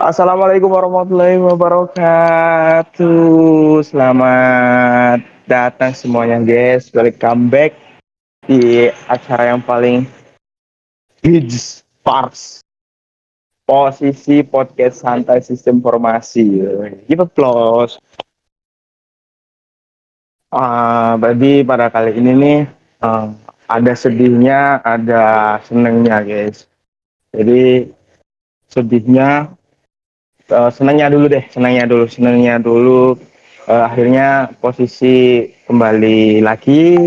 Assalamualaikum warahmatullahi wabarakatuh. Selamat datang semuanya guys. Welcome back di acara yang paling hits pars posisi podcast santai sistem formasi. Give applause. Uh, berarti pada kali ini nih uh, ada sedihnya, ada senengnya guys. Jadi sedihnya uh, senangnya dulu deh, senangnya dulu, senangnya dulu. Uh, akhirnya posisi kembali lagi,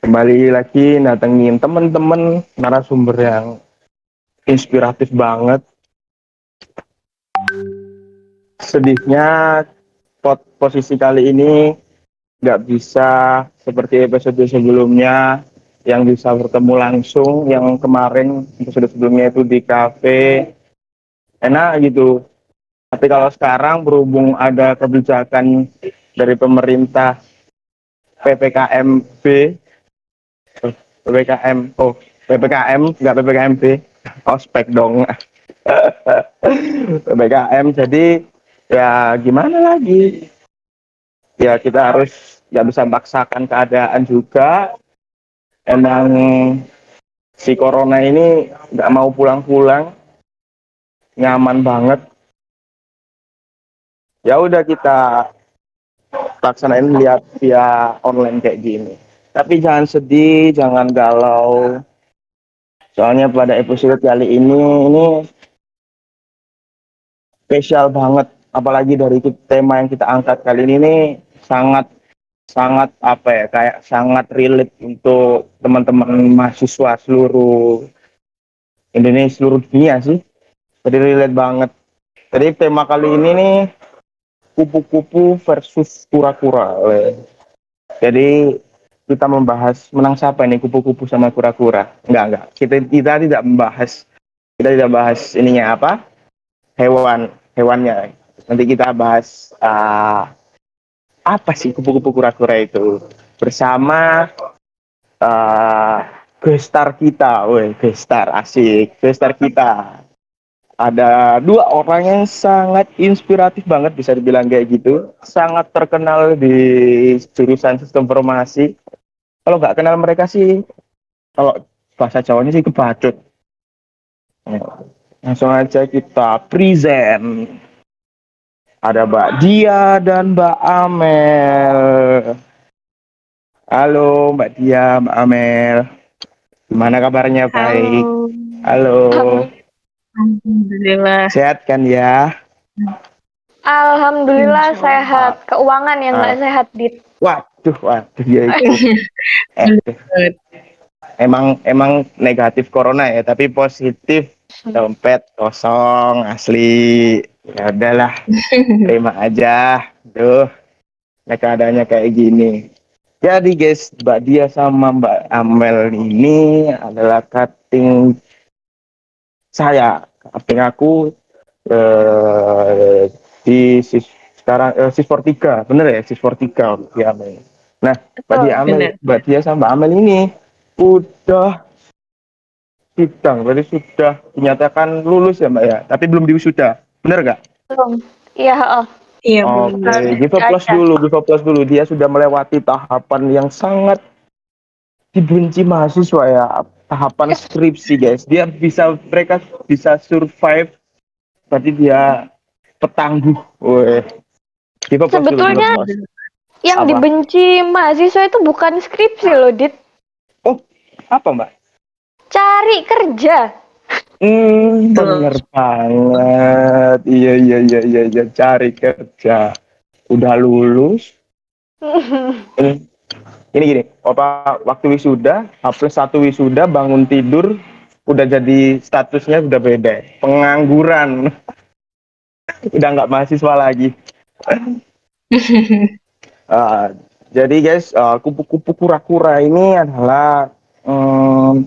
kembali lagi datengin temen-temen narasumber yang inspiratif banget. Sedihnya pot posisi kali ini nggak bisa seperti episode sebelumnya yang bisa bertemu langsung yang kemarin episode sebelumnya itu di cafe enak gitu. Tapi kalau sekarang berhubung ada kebijakan dari pemerintah PPKMB PPKM oh PPKM nggak PPKMB ospek dong. PPKM jadi ya gimana lagi? Ya kita harus nggak bisa memaksakan keadaan juga. Emang si corona ini nggak mau pulang-pulang nyaman banget. Ya udah kita laksanain lihat via online kayak gini. Tapi jangan sedih jangan galau. Soalnya pada episode kali ini ini spesial banget. Apalagi dari tema yang kita angkat kali ini nih sangat sangat apa ya kayak sangat relate untuk teman-teman mahasiswa seluruh Indonesia seluruh dunia sih jadi relate banget. Jadi tema kali ini nih kupu-kupu versus kura-kura. Jadi kita membahas menang siapa ini kupu-kupu sama kura-kura. Enggak, enggak. Kita kita tidak membahas kita tidak bahas ininya apa? Hewan, hewannya. Nanti kita bahas uh, apa sih kupu-kupu kura-kura itu bersama uh, gestar kita, woi, gestar asik, gestar kita ada dua orang yang sangat inspiratif banget bisa dibilang kayak gitu. Sangat terkenal di jurusan sistem informasi kalau nggak kenal mereka sih kalau bahasa Jawanya sih kebacut. Ya, langsung aja kita present. Ada Mbak Dia dan Mbak Amel. Halo Mbak Dia Mbak Amel. Gimana kabarnya? Baik. Halo, halo. Alhamdulillah. Sehat kan ya? Alhamdulillah sehat. Keuangan yang nggak ah. sehat, Dit. Waduh, waduh ya itu. eh, emang emang negatif corona ya, tapi positif dompet kosong asli. Ya udahlah, terima aja. Duh, nah keadaannya kayak gini. Jadi guys, Mbak Dia sama Mbak Amel ini adalah cutting saya artinya aku eh, di sis, sekarang eh, sis 43 bener ya sis 43 ya Amel nah Mbak Dia Amel Mbak Dia sama Amel ini udah sidang berarti sudah dinyatakan lulus ya Mbak ya tapi belum diwisuda bener gak? belum iya oh. Iya, Oke, okay. give plus dulu, give plus dulu. Dia sudah melewati tahapan yang sangat dibenci mahasiswa ya tahapan skripsi guys. Dia bisa mereka bisa survive berarti dia petangguh. Weh. sebetulnya dulu, yang apa? dibenci mahasiswa itu bukan skripsi loh dit. Oh apa mbak? Cari kerja. Hmm bener banget. Iya iya iya iya iya. Cari kerja. Udah lulus ini gini apa waktu wisuda plus satu wisuda bangun tidur udah jadi statusnya udah beda. Pengangguran. Udah nggak mahasiswa lagi. Uh, jadi guys uh, kupu-kupu kura-kura ini adalah um,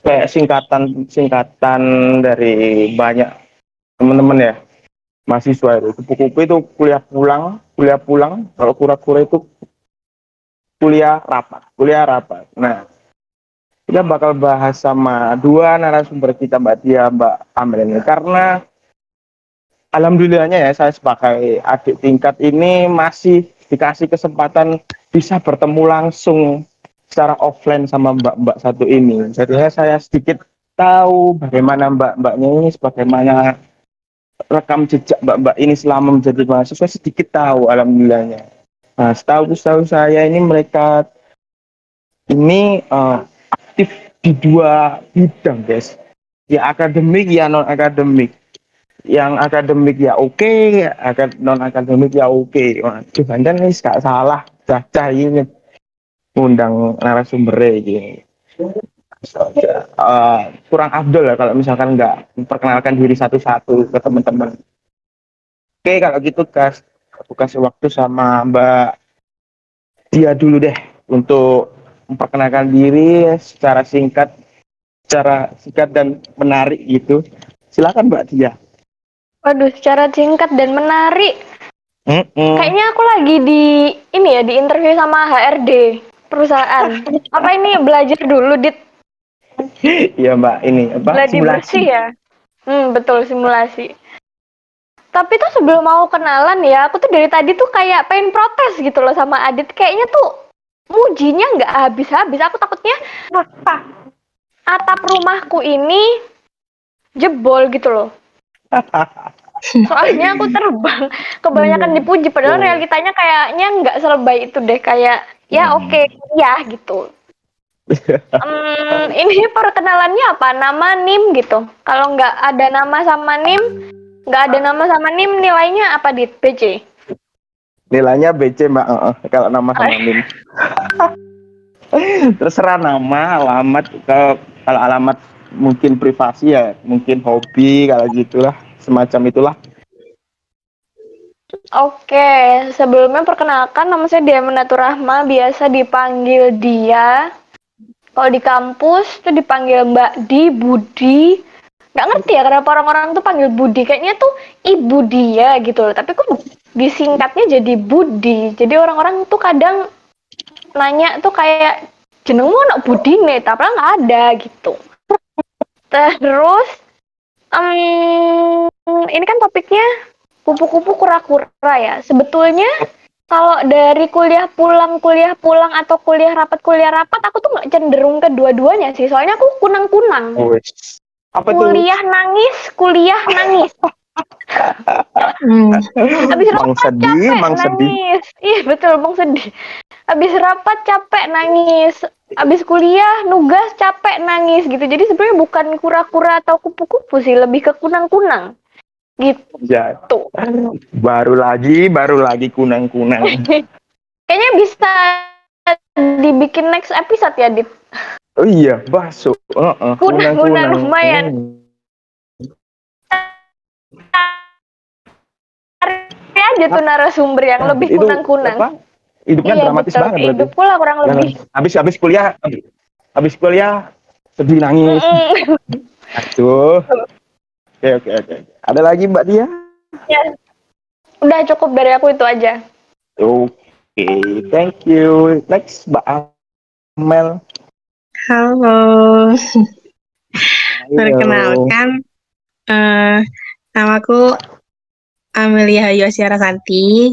kayak singkatan singkatan dari banyak teman-teman ya mahasiswa itu. Kupu-kupu itu kuliah pulang kuliah pulang. Kalau kura-kura itu kuliah rapat, kuliah rapat. Nah, kita bakal bahas sama dua narasumber kita Mbak Tia, Mbak Amel ini karena alhamdulillahnya ya saya sebagai adik tingkat ini masih dikasih kesempatan bisa bertemu langsung secara offline sama mbak-mbak satu ini. Jadi saya sedikit tahu bagaimana mbak-mbaknya ini, bagaimana rekam jejak mbak-mbak ini selama menjadi mahasiswa sedikit tahu alhamdulillahnya. Nah, setahu setahu saya ini mereka ini uh, aktif di dua bidang, guys. Ya akademik, ya non akademik. Yang akademik ya oke, okay, non akademik ya oke. Okay. Waduh, dan ini gak salah. Cah ini undang narasumber gitu. Uh, kurang abdul lah kalau misalkan nggak memperkenalkan diri satu-satu ke teman-teman. Oke kalau gitu guys, aku kasih waktu sama Mbak dia dulu deh untuk memperkenalkan diri secara singkat, secara singkat dan menarik gitu. Silakan Mbak Dia. Waduh, secara singkat dan menarik. Mm -mm. Kayaknya aku lagi di ini ya di interview sama HRD perusahaan. Apa ini belajar dulu, Dit? Iya, Mbak. Ini apa? Belajar bersih ya? Hmm, betul simulasi. Tapi tuh sebelum mau kenalan ya, aku tuh dari tadi tuh kayak pengen protes gitu loh sama Adit. Kayaknya tuh mujinya nggak habis-habis. Aku takutnya atap rumahku ini jebol gitu loh. Soalnya aku terbang, kebanyakan dipuji. Padahal realitanya kayaknya nggak selebay itu deh. Kayak ya hmm. oke okay, ya gitu um, ini perkenalannya apa nama nim gitu kalau nggak ada nama sama nim nggak ada nama sama nim nilainya apa di BC nilainya BC mbak. Uh, kalau nama sama nim. Terserah nama alamat kalau kalau alamat mungkin privasi ya mungkin hobi kalau gitulah semacam itulah. Oke, sebelumnya perkenalkan nama saya Dia Menatu Rahma, biasa dipanggil Dia. Kalau di kampus tuh dipanggil Mbak Di, Budi. Gak ngerti ya kenapa orang-orang tuh panggil Budi. Kayaknya tuh Ibu Dia gitu loh. Tapi kok disingkatnya jadi Budi. Jadi orang-orang tuh kadang nanya tuh kayak jenengmu anak Budi nih, tapi nggak ada gitu. Terus, um, ini kan topiknya kupu-kupu kura-kura ya. Sebetulnya kalau dari kuliah pulang, kuliah pulang atau kuliah rapat, kuliah rapat, aku tuh nggak cenderung ke dua-duanya sih. Soalnya aku kunang-kunang. Oh, apa kuliah tuh? nangis, kuliah nangis. hmm. Abis rapat sedih, capek nangis. Sedih. Iya betul, bang sedih. Abis rapat capek nangis. Abis kuliah nugas capek nangis gitu. Jadi sebenarnya bukan kura-kura atau kupu-kupu sih, lebih ke kunang-kunang. Gitu. Ya. Baru lagi, baru lagi kunang-kunang. Kayaknya bisa dibikin next episode ya, Dit. Oh iya, baso. Uh -uh, kunang-kunang lumayan. Hmm. Cari aja tuh narasumber yang nah, lebih kunang-kunang. Hidupnya iya, dramatis betul. banget berarti. Hidup pula kurang lebih. Habis habis kuliah, habis kuliah sedih nangis. Aduh. Oke oke oke. Ada lagi Mbak Tia? Ya. Udah cukup dari aku itu aja. Oke, okay, thank you. Next Mbak Amel. Halo. Perkenalkan, uh, namaku Amelia Yosiara Santi.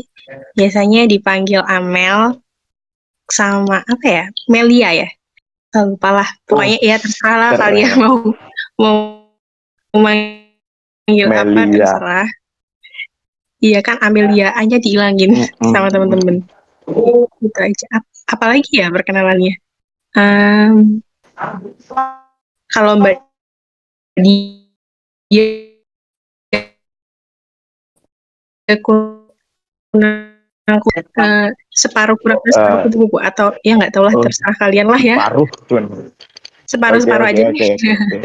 Biasanya dipanggil Amel sama apa ya? Melia ya. Lupa lah. Pokoknya oh, ya terserah kalian mau mau mau panggil apa terserah. Iya kan Amelia aja dihilangin mm -hmm. sama temen-temen. Gitu aja. Ap apalagi ya perkenalannya. Um, kalau Mbak dia aku aku uh, separuh kurang separuh uh, kupu-kupu atau ya nggak tahu lah oh, terserah kalian lah ya. Separuh tuan. Separuh separuh okay, aja okay, nih. Okay,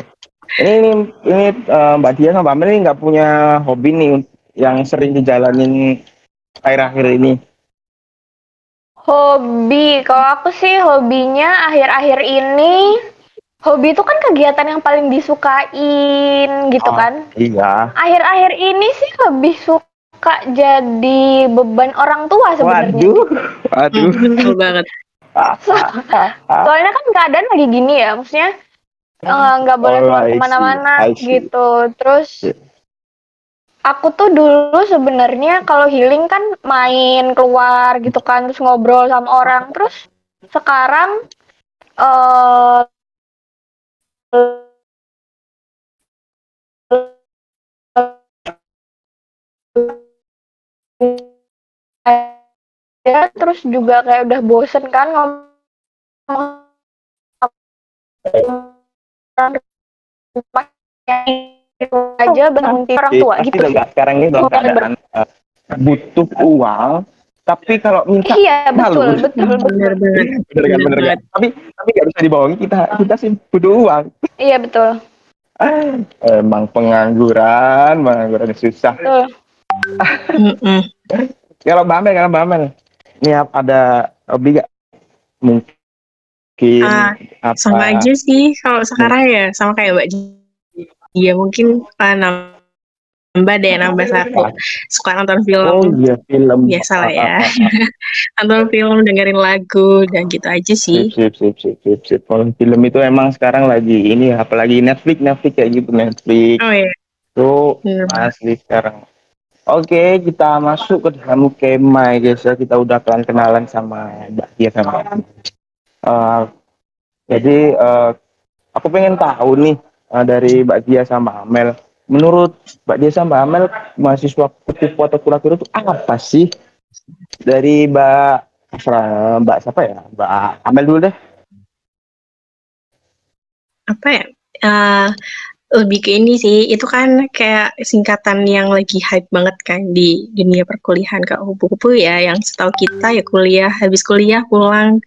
ini ini uh, Mbak Dia sama Mbak Amel ini nggak punya hobi nih yang sering dijalanin akhir-akhir ini. Hobi, kalau aku sih hobinya akhir-akhir ini hobi itu kan kegiatan yang paling disukain gitu oh, kan? Iya. Akhir-akhir ini sih lebih suka jadi beban orang tua sebenarnya. Waduh, waduh. Betul banget. So, soalnya kan keadaan lagi gini ya, maksudnya Eh, nggak uh, boleh keluar ke mana-mana gitu terus aku tuh dulu sebenarnya kalau healing kan main keluar gitu kan terus ngobrol sama orang. Terus sekarang eh ya terus juga kayak udah bosen kan ngomong aja berhenti orang tua Pasti gitu enggak sekarang ini dalam Bukan keadaan eh, butuh uang, tapi kalau minta Iya betul betul betul. bener banget bener kan, bener kan? Tapi tapi nggak bisa dibohongi kita kita sih butuh uang. Iya betul. Emang pengangguran, pengangguran susah. Kalau Mbak Amel, kalau Mbak Amel, ini ada hobi nggak? Mungkin Ah, apa? sama aja sih kalau sekarang ya sama kayak Mbak Dia mungkin ah, nambah deh nambah satu suka nonton film Oh iya film. biasa lah ya nonton film dengerin lagu dan gitu aja sih Sip, sip, sip, sip, sip, sip. Kalau film itu emang sekarang lagi ini apalagi Netflix, Netflix kayak gitu Netflix. oh iya Tuh bener. asli sekarang. Oke, kita masuk ke dalam guys ya. Kita udah kenalan kenalan sama Mbak Tia sama. Eh, jadi eh, aku pengen tahu nih eh, dari Mbak Tia sama Amel. Menurut Mbak Tia sama Amel, mahasiswa kutip atau kura-kura itu apa sih? Dari Mbak Mbak siapa ya? Mbak Amel dulu deh. apa ya eh, lebih ke ini sih itu kan kayak singkatan yang lagi hype banget kan di dunia perkuliahan ke kupu-kupu ya yang setahu kita ya kuliah habis kuliah pulang.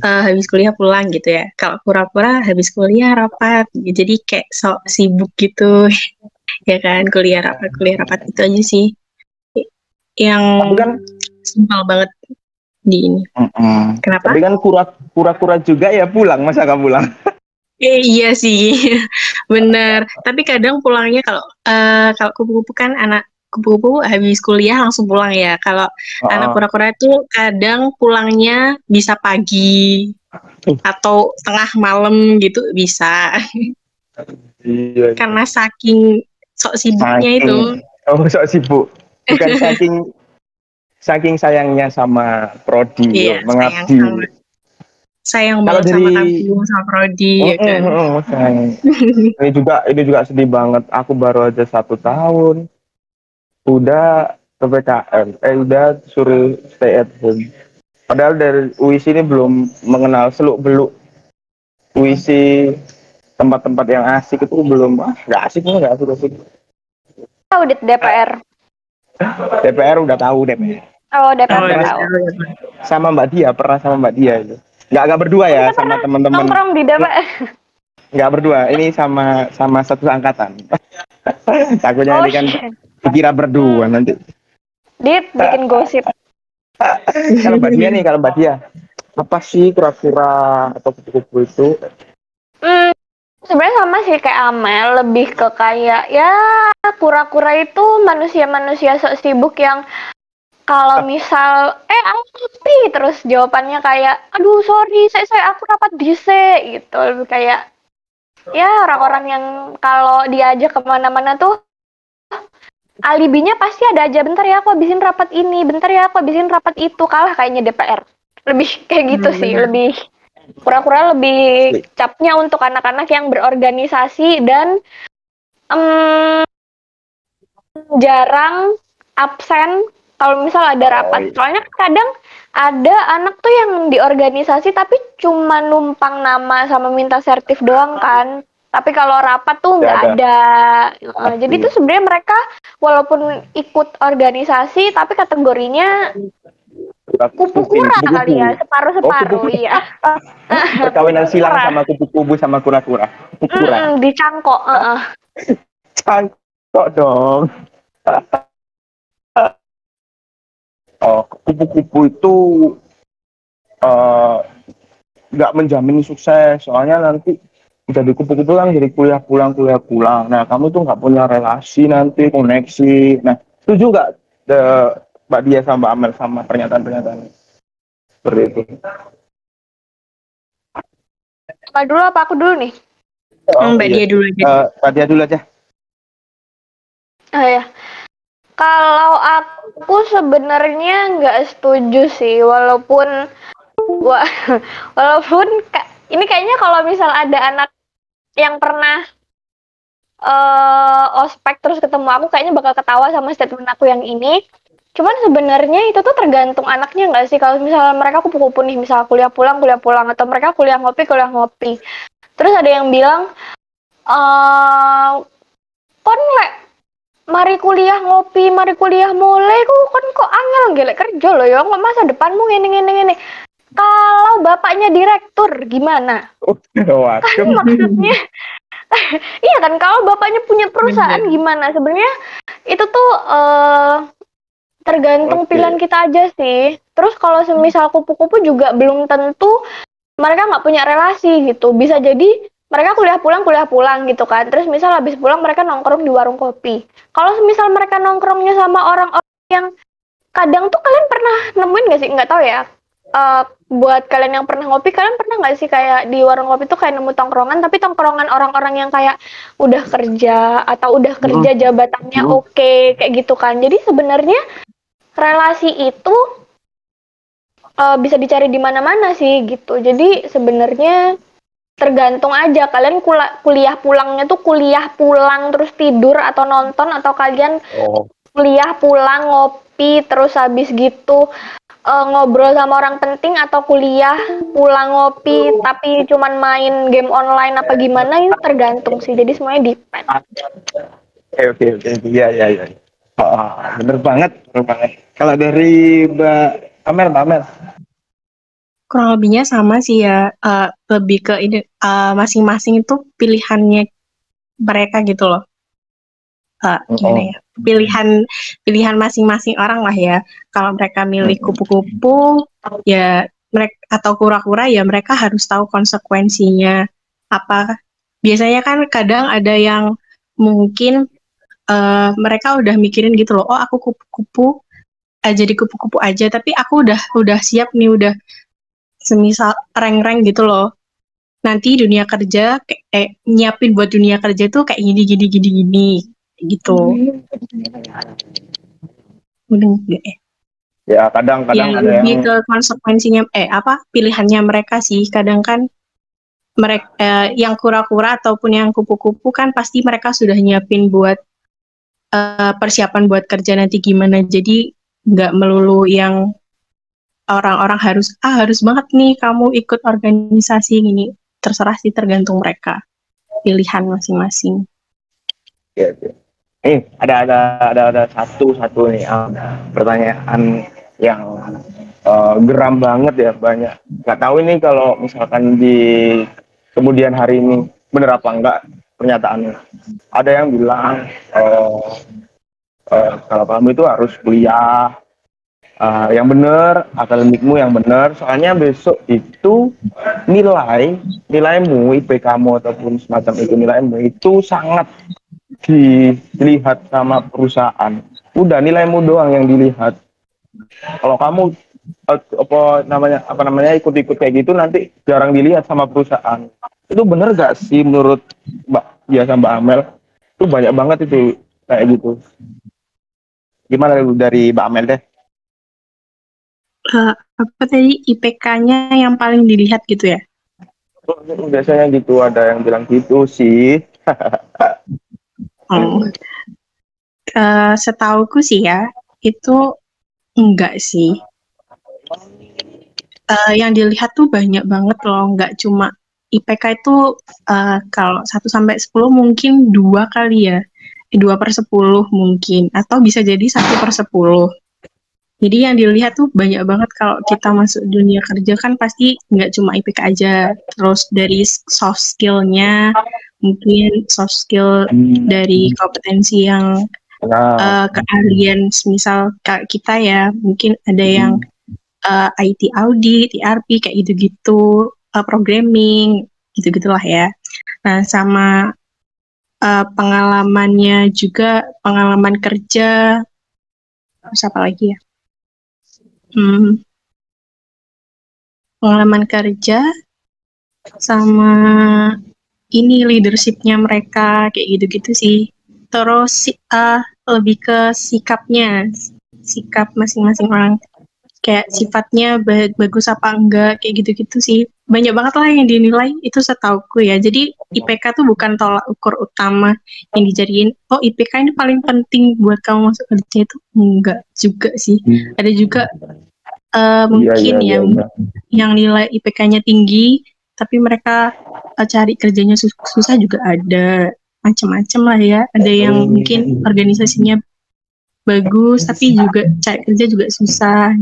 Eh, habis kuliah pulang gitu ya. Kalau pura-pura habis kuliah rapat. Jadi kayak sok sibuk gitu. Ya kan kuliah rapat kuliah rapat itu aja sih. Yang Tapi kan, simpel banget di ini. Mm-mm. kenapa? Tapi kan kura-kura juga ya pulang, masa nggak pulang? Eh, iya sih, bener. Tapi kadang pulangnya kalau eh, kalau kupu-kupu kan anak kupu-kupu habis kuliah langsung pulang ya. Kalau anak kura-kura itu kadang pulangnya bisa pagi Uh. atau tengah malam gitu bisa. Iya. Karena saking sok sibuknya Saking- itu. Oh, sok sibuk. Bukan saking saking sayangnya sama prodi, Iya, mengabdi. sayang sama sayang Kalau banget sama dari- kampung sama prodi Oh, ya kan. oh, oh, sayang. ini juga ini juga sedih banget. Aku baru aja satu tahun, udah ppkm, eh udah suruh stay at home. Padahal dari UIS ini belum mengenal seluk beluk UIS tempat-tempat yang asik itu belum ah nggak asik nggak asik asik. Audit DPR. DPR udah tahu DPR. Oh DPR Oh, udah iya, tahu. sama Mbak Dia pernah sama Mbak Dia itu nggak nggak berdua ya Kita sama teman-teman. Nongkrong di DPR. nggak berdua ini sama sama satu angkatan. Takutnya Oh ini kan dikira berdua nanti. Dit bikin gosip. kalau Mbak Dia nih kalau Mbak Dia apa sih kura-kura atau kupu-kupu itu? Hmm, sebenarnya sama sih kayak Amel, lebih ke kayak ya kura-kura itu manusia-manusia sok sibuk yang kalau misal eh api terus jawabannya kayak aduh sorry saya saya aku rapat DC gitu. Lebih kayak ya orang-orang yang kalau diajak ke mana-mana tuh alibinya pasti ada aja. Bentar ya aku habisin rapat ini bentar ya aku habisin rapat itu. Kalah kayaknya DPR lebih kayak gitu Hmm, sih bener. lebih kura-kura lebih capnya untuk anak-anak yang berorganisasi dan em, jarang absen kalau misal ada Oh, rapat iya. soalnya kadang ada anak tuh yang di organisasi tapi cuma numpang nama sama minta sertif doang kan. Tapi kalau rapat tuh Nggak nggak ada, Eh, jadi tuh sebenarnya mereka walaupun ikut organisasi tapi kategorinya kupu kura kali ya separuh separuh kupu-kura. iya. Perkawinan silang sama kupu-kupu sama kura-kura. Kura Mm-mm, dicangkok heeh. cangkok dong oh kupu-kupu itu eh, nggak menjamin sukses. Soalnya nanti jadi kupu-kupu kan jadi kuliah pulang kuliah pulang. Nah kamu tuh nggak punya relasi nanti koneksi. Nah setuju nggak eh, Mbak Dia sama Mbak Amel sama pernyataan-pernyataan? Seperti itu. Apa dulu apa? Aku dulu nih. Hmm, Mbak iya. dia dulu aja. Eh, Mbak Dia dulu aja. Oh ya Kalau aku sebenarnya nggak setuju sih, walaupun wa, walaupun ini kayaknya kalau misal ada anak yang pernah eh ospek terus ketemu aku kayaknya bakal ketawa sama statement aku yang ini. Cuman sebenarnya itu tuh tergantung anaknya nggak sih? Kalau misalnya mereka kupu-kupu nih, misal kuliah pulang, kuliah pulang, atau mereka kuliah ngopi, kuliah ngopi. Terus ada yang bilang, eh kon mari kuliah ngopi, mari kuliah mulai ku kon kok angel gelek kerja loh ya, kok masa depanmu ngene ngene ngene. Kalau bapaknya direktur gimana? Waduh. Kan maksudnya iya kan kalau bapaknya punya perusahaan gimana? Sebenarnya itu tuh eh tergantung Oke. pilihan kita aja sih. Terus kalau semisal kupu-kupu juga belum tentu mereka nggak punya relasi gitu. Bisa jadi mereka kuliah pulang kuliah pulang gitu kan. Terus misal habis pulang mereka nongkrong di warung kopi. Kalau semisal mereka nongkrongnya sama orang-orang yang kadang tuh kalian pernah nemuin gak sih? Nggak tahu ya. Eh, buat kalian yang pernah ngopi, kalian pernah nggak sih kayak di warung kopi tuh kayak nemu tongkrongan, tapi tongkrongan orang-orang yang kayak udah kerja atau udah kerja jabatannya Hmm. oke kayak gitu kan. Jadi sebenarnya relasi itu eh, bisa dicari di mana-mana sih gitu. Jadi sebenarnya tergantung aja. Kalian kula- kuliah pulangnya tuh kuliah pulang terus tidur atau nonton atau kalian Oh, kuliah pulang ngopi terus habis gitu eh, ngobrol sama orang penting atau kuliah pulang ngopi tapi cuman main game online apa gimana itu tergantung sih. Jadi semuanya depend. Oke oke oke. Iya iya iya. Oh, bener banget, bener banget. Kalau dari Mbak Amel, Mbak Amel. Kurang lebihnya sama sih ya eh, lebih ke ini eh, masing-masing itu pilihannya mereka gitu loh. Gimana Oh. ya? Pilihan pilihan masing-masing orang lah ya. Kalau mereka milih kupu-kupu ya mereka atau kura-kura ya mereka harus tahu konsekuensinya apa. Biasanya kan kadang ada yang mungkin eh, mereka udah mikirin gitu loh oh aku kupu-kupu eh, jadi kupu-kupu aja tapi aku udah udah siap nih udah semisal rank-rank gitu loh. Nanti dunia kerja kayak eh, nyiapin buat dunia kerja tuh kayak gini gini gini gini gitu. Udah enggak ya? Ya kadang-kadang Ya, ada yang ke konsekuensinya eh apa pilihannya mereka sih. Kadang kan mereka yang kura-kura ataupun yang kupu-kupu kan pasti mereka sudah nyiapin buat eh, persiapan buat kerja nanti gimana. Jadi nggak melulu yang orang-orang harus ah harus banget nih kamu ikut organisasi ini terserah sih tergantung mereka pilihan masing-masing. ya, ya. Eh, ada ada ada ada satu satu nih ah, pertanyaan yang eh, geram banget ya banyak. Nggak tahu ini kalau misalkan di kemudian hari ini bener apa enggak pernyataannya. Ada yang bilang eh, eh, kalau kamu itu harus kuliah eh, yang benar, akademikmu yang benar. Soalnya besok itu nilai nilaimu, IP kamu ataupun semacam itu nilaimu itu sangat dilihat sama perusahaan. Udah nilaimu doang yang dilihat. Kalau kamu eh, apa namanya apa namanya ikut-ikut kayak gitu nanti jarang dilihat sama perusahaan. Itu bener gak sih menurut Mbak biasa Mbak Amel? Itu banyak banget itu kayak gitu. Gimana dari Mbak Amel deh? Eh, apa tadi IPK-nya yang paling dilihat gitu ya? Biasanya gitu ada yang bilang gitu sih. Oh. Eh, setauku sih ya itu enggak sih. Eh, yang dilihat tuh banyak banget loh, nggak cuma IPK itu eh, kalau 1 sampai 10 mungkin dua kali ya. Eh, dua per 10 mungkin atau bisa jadi satu per 10. Jadi yang dilihat tuh banyak banget kalau kita masuk dunia kerja kan pasti nggak cuma IPK aja, terus dari soft skill-nya, mungkin soft skill dari kompetensi yang Nah, eh, keahlian misal kayak kita ya mungkin ada yang eh, IT audit, ERP kayak gitu-gitu, eh, programming gitu-gitulah ya. Nah sama eh, pengalamannya juga pengalaman kerja, terus apa lagi ya? Hmm, pengalaman kerja sama ini leadershipnya mereka kayak gitu-gitu sih. Terus eh, lebih ke sikapnya, sikap masing-masing orang. Kayak sifatnya ba- bagus apa enggak, kayak gitu-gitu sih. Banyak banget lah yang dinilai, itu setauku ya. Jadi IPK tuh bukan tolak ukur utama yang dijadiin, oh IPK ini paling penting buat kamu masuk kerja itu. Enggak juga sih. Ada juga eh, mungkin Iya, iya, ya, iya. yang nilai IPK-nya tinggi, tapi mereka eh, cari kerjanya sus- susah juga ada macam-macam lah ya. Ada yang Hmm. mungkin organisasinya bagus, tapi juga cari kerja juga susah.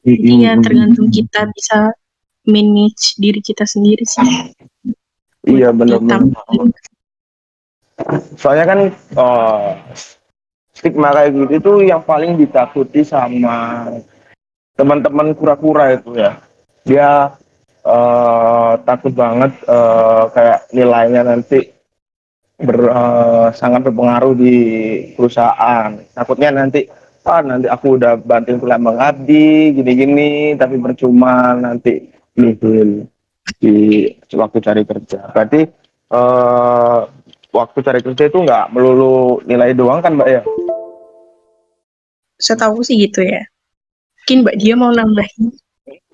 Jadi ya tergantung kita bisa manage diri kita sendiri sih. Iya benar-benar. Soalnya kan eh, stigma kayak gitu tuh yang paling ditakuti sama teman-teman kura-kura itu ya. Dia eh, takut banget eh, kayak nilainya nanti ber, eh, sangat berpengaruh di perusahaan. Takutnya nanti ah nanti aku udah banting tulang mengabdi gini-gini tapi percuma nanti nihil di waktu cari kerja. Berarti eh waktu cari kerja itu nggak melulu nilai doang kan mbak ya? Setahu sih gitu ya. Mungkin Mbak Dia mau nambahin.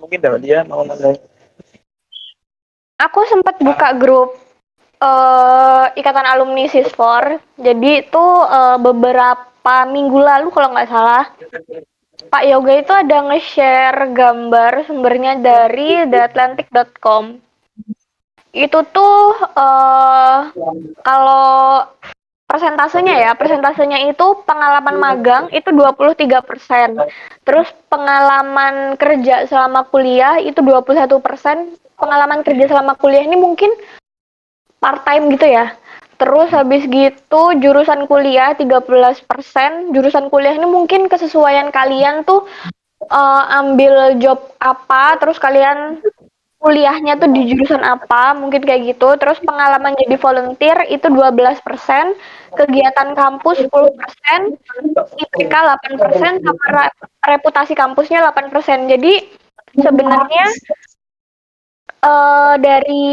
Mungkin dapat dia mau nanya. Aku sempat buka grup eh Ikatan Alumni Sisfor. Jadi itu eh, beberapa minggu lalu kalau nggak salah, Pak Yoga itu ada nge-share gambar sumbernya dari theatlantic.com. Itu tuh eh kalau persentasenya ya, persentasenya itu pengalaman magang itu 23%. Terus pengalaman kerja selama kuliah itu 21%. Pengalaman kerja selama kuliah ini mungkin part time gitu ya. Terus habis gitu jurusan kuliah 13%. Jurusan kuliah ini mungkin kesesuaian kalian tuh eh, ambil job apa, terus kalian kuliahnya tuh di jurusan apa, mungkin kayak gitu. Terus pengalaman jadi volunteer itu 12%, kegiatan kampus 10%, IPK 8%, sama reputasi kampusnya 8%. Jadi sebenarnya eh dari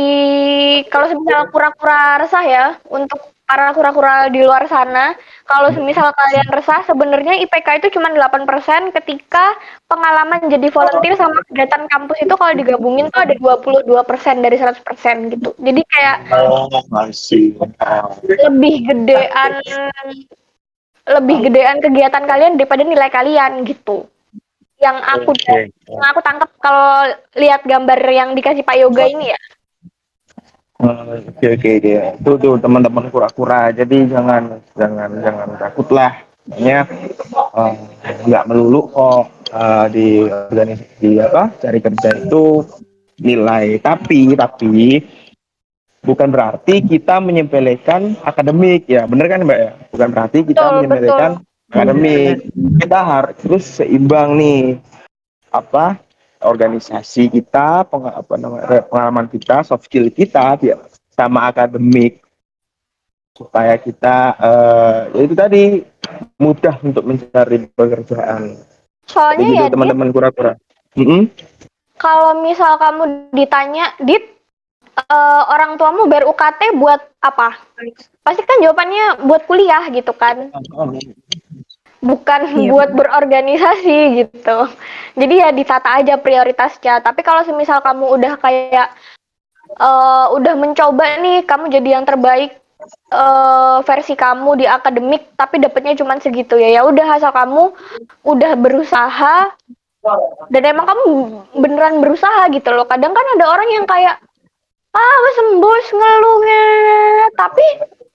kalau semisal kura-kura resah ya untuk para kura-kura di luar sana kalau semisal kalian resah sebenarnya IPK itu cuma 8% ketika pengalaman jadi volunteer sama kegiatan kampus itu kalau digabungin tuh ada 22% dari 100% gitu. Jadi kayak Oh lebih gedean lebih gedean kegiatan kalian daripada nilai kalian gitu yang aku Oke. yang aku tangkap kalau lihat gambar yang dikasih Pak Yoga ini ya Oh, Oke oke dia. Tuh tuh teman-teman kura-kura. Jadi jangan jangan jangan takut lah. Makanya eh, nggak melulu kok eh, di organisasi di apa cari kerja itu nilai. Tapi tapi bukan berarti kita menyepelekan akademik ya. Bener kan mbak ya? Bukan berarti kita Betul, menyepelekan akademik. Kita harus seimbang nih apa organisasi kita, peng, apa namanya, pengalaman kita, soft skill kita sama akademik supaya kita ya itu tadi mudah untuk mencari pekerjaan. soalnya Jadi ya gitu, teman-teman kura-kura. Mm-mm. kalau misal kamu ditanya, Dit, eh, orang tuamu bayar UKT buat apa? Pasti kan jawabannya buat kuliah gitu kan, bukan Iya, buat berorganisasi gitu. Jadi ya ditata aja prioritasnya. Tapi kalau semisal kamu udah kayak eh, udah mencoba nih, kamu jadi yang terbaik eh, versi kamu di akademik, tapi dapetnya cuma segitu ya. Ya udah asal kamu udah berusaha dan emang kamu beneran berusaha gitu loh kadang kan ada orang yang kayak ah wes sembus ngeluhnya tapi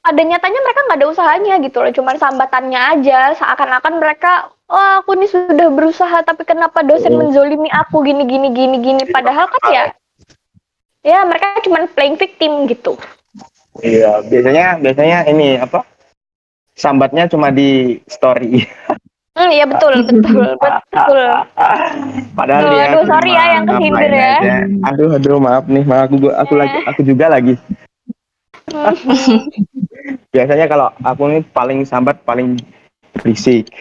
pada nyatanya mereka nggak ada usahanya gitu loh cuman sambatannya aja seakan-akan mereka oh aku ini sudah berusaha tapi kenapa dosen menzolimi aku gini gini gini gini padahal kan ya ya mereka cuman playing victim gitu Iya, biasanya biasanya ini apa? Sambatnya cuma di story. hmm iya betul betul betul Padahal Aduh, dia aduh, sorry ya yang ngapain ya. aja. Aduh, aduh, maaf nih, maaf aku aku Ya. lagi aku juga lagi. Biasanya kalau aku nih paling sambat paling berisik.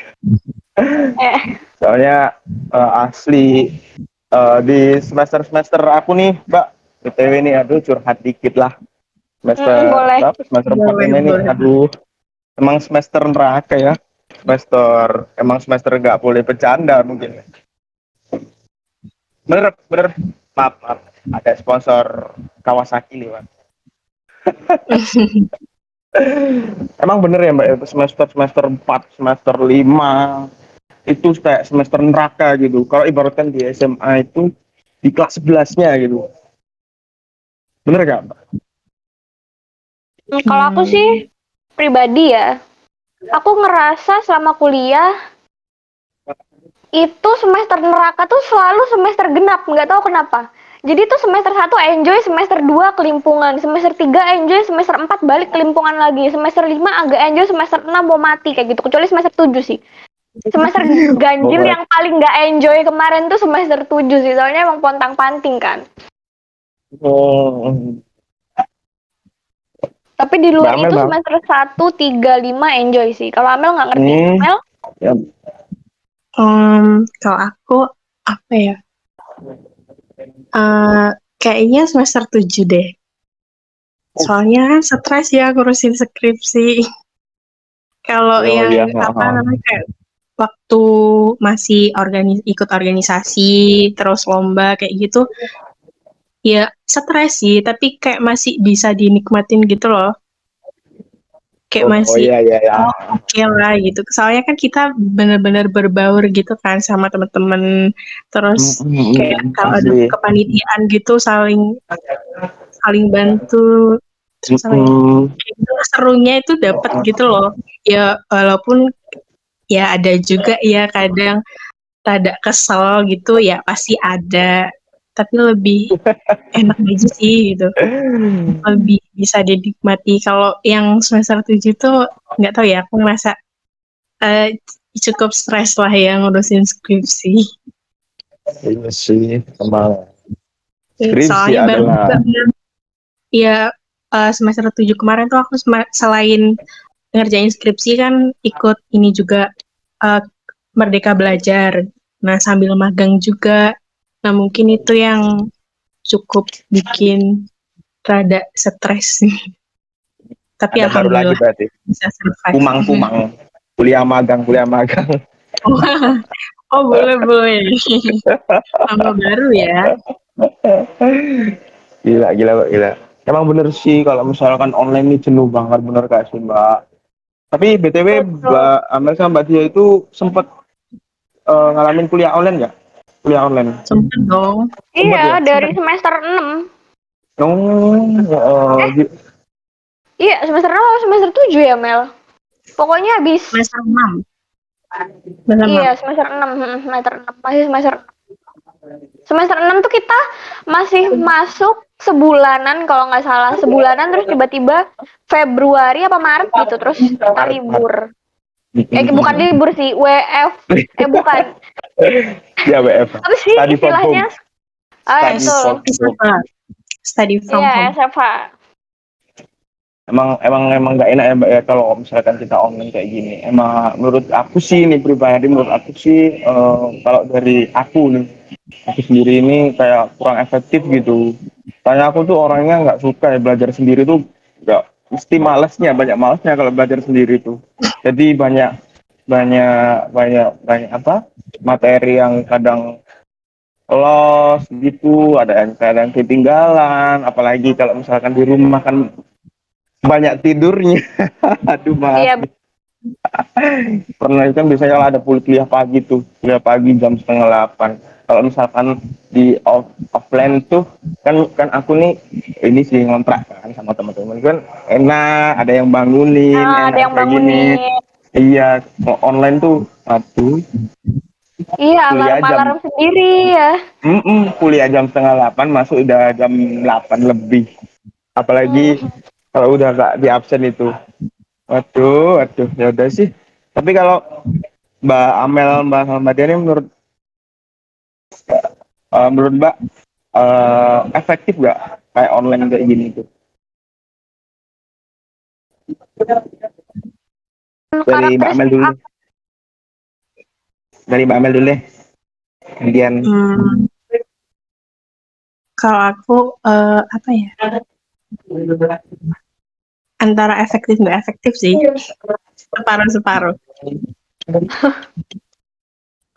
eh Soalnya eh, asli eh, di semester semester aku nih, Mbak, btw nih, aduh curhat dikit lah. Semester Mm, boleh. berapa? Semester empat Boleh, ini, boleh. aduh, emang semester neraka ya. semester emang semester nggak boleh bercanda mungkin bener bener maaf, maaf. ada sponsor Kawasaki nih pak emang bener ya mbak ya, semester semester 4 semester 5 itu kayak semester neraka gitu. Kalau ibaratkan di SMA itu di kelas 11 nya gitu. Bener gak mbak? Hmm, Kalau aku sih pribadi ya, aku ngerasa selama kuliah itu semester neraka tuh selalu semester genap, nggak tahu kenapa. Jadi tuh semester 1 enjoy, semester 2 kelimpungan, semester 3 enjoy, semester 4 balik kelimpungan lagi, semester 5 agak enjoy, semester 6 mau mati kayak gitu. Kecuali semester 7 sih. Semester ganjil yang paling nggak enjoy kemarin tuh semester 7 sih, soalnya emang pontang-panting kan. oh Tapi di luar Amel, itu semester 1, 3, 5 enjoy sih. Kalau Amel nggak ngerti. Hmm. Amel? ya Um, kalau aku apa ya? Eh, kayaknya semester 7 deh. Soalnya kan stres ya ngurusin skripsi. Kalau Oh, yang iya, apa namanya kayak waktu masih organi ikut organisasi terus lomba kayak gitu ya stres sih tapi kayak masih bisa dinikmatin gitu loh kayak oh, masih oh iya iya iya oh, oke lah gitu. Soalnya kan kita benar-benar berbaur gitu kan sama teman-teman. Terus Mm, mm, mm, kayak kalau ada kepanitiaan gitu saling saling bantu. Terus? Mm, Itu serunya itu dapat gitu loh. Ya walaupun ya ada juga ya kadang rada kesel gitu ya pasti ada. Tapi lebih enak aja sih gitu. lebih bisa dinikmati. Kalau yang semester 7 tuh nggak tahu ya, aku ngerasa eh, cukup stres lah ya ngurusin skripsi. Iya sih, emang. Skripsi Soalnya baru adalah- ya eh, semester 7 kemarin tuh aku selain ngerjain skripsi kan ikut ini juga eh, Merdeka Belajar. Nah, sambil magang juga. Nah, mungkin itu yang cukup bikin rada stres sih. Tapi Ada baru lagi berarti. bisa survive. Pumang-pumang. Kuliah magang, kuliah magang. oh boleh boleh. Nama baru ya. Gila, gila, gila. Emang bener sih kalau misalkan online ini jenuh banget bener gak sih Mbak? Tapi BTW. Mbak Amel sama Mbak Dia itu sempet eh, ngalamin kuliah online nggak? Kuliah online. Sempet dong. Iya, ya? dari semester 6. Oh, eh, di- Iya, semester 6 atau semester 7 ya, Mel? Pokoknya habis Semester 6. Semester Iya, semester 6, hmm, semester 6, masih semester Semester 6 tuh kita masih masuk sebulanan kalau nggak salah, sebulanan terus tiba-tiba Februari apa Maret gitu terus kita libur. Eh bukan libur sih, WF. Eh bukan. Ya WF. Apa sih Study from istilahnya? Ah, Study itu. from- SFA. Study from Iya, home. SFA. Emang emang emang nggak enak ya Mbak ya kalau misalkan kita online kayak gini. Emang menurut aku sih nih pribadi menurut aku sih eh, kalau dari aku nih aku sendiri ini kayak kurang efektif gitu. Tanya aku tuh orangnya nggak suka ya belajar sendiri tuh nggak mesti malesnya banyak malesnya kalau belajar sendiri tuh. Jadi banyak banyak banyak banyak apa materi yang kadang lost gitu. Ada yang kadang ketinggalan apalagi kalau misalkan di rumah kan banyak tidurnya. Aduh maaf Iya, pernah kan biasanya kalau ada kuliah pagi tuh kuliah pagi jam setengah delapan. Kalau misalkan di off offline tuh kan kan aku nih ini sih ngontrak kan sama teman-teman. Kan enak ada yang bangunin nah, enak ada yang kayak gini. Iya online tuh aduh Iya, Kuliah jam- alarm-alarm sendiri ya. Mm-mm, kuliah jam setengah delapan masuk udah jam delapan lebih. Apalagi kalau udah gak di absen itu. Waduh waduh ya udah sih. Tapi kalau Mbak Amel Mbak Mbak Diani menurut eh, menurut Mbak eh, efektif gak kayak online kayak gini tuh dari Mbak Amel dulu dari Mbak Amel dulu deh kemudian Hmm. Kalau aku eh, apa ya? Antara efektif nggak efektif sih. Separuh-separuh.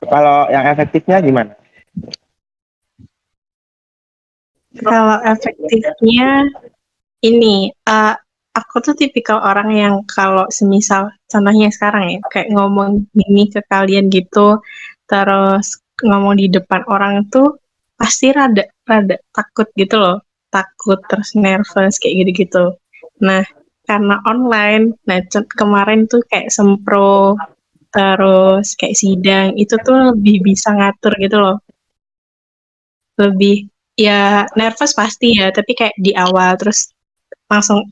Kalau yang efektifnya gimana? Kalau efektifnya ini, eh, aku tuh tipikal orang yang kalau semisal contohnya sekarang ya, kayak ngomong ini ke kalian gitu, terus ngomong di depan orang tuh pasti rada rada takut gitu loh, takut terus nervous kayak gitu-gitu. Nah, karena online, nah kemarin tuh kayak sempro, terus kayak sidang, itu tuh lebih bisa ngatur gitu loh. Lebih ya nervous pasti ya, tapi kayak di awal terus langsung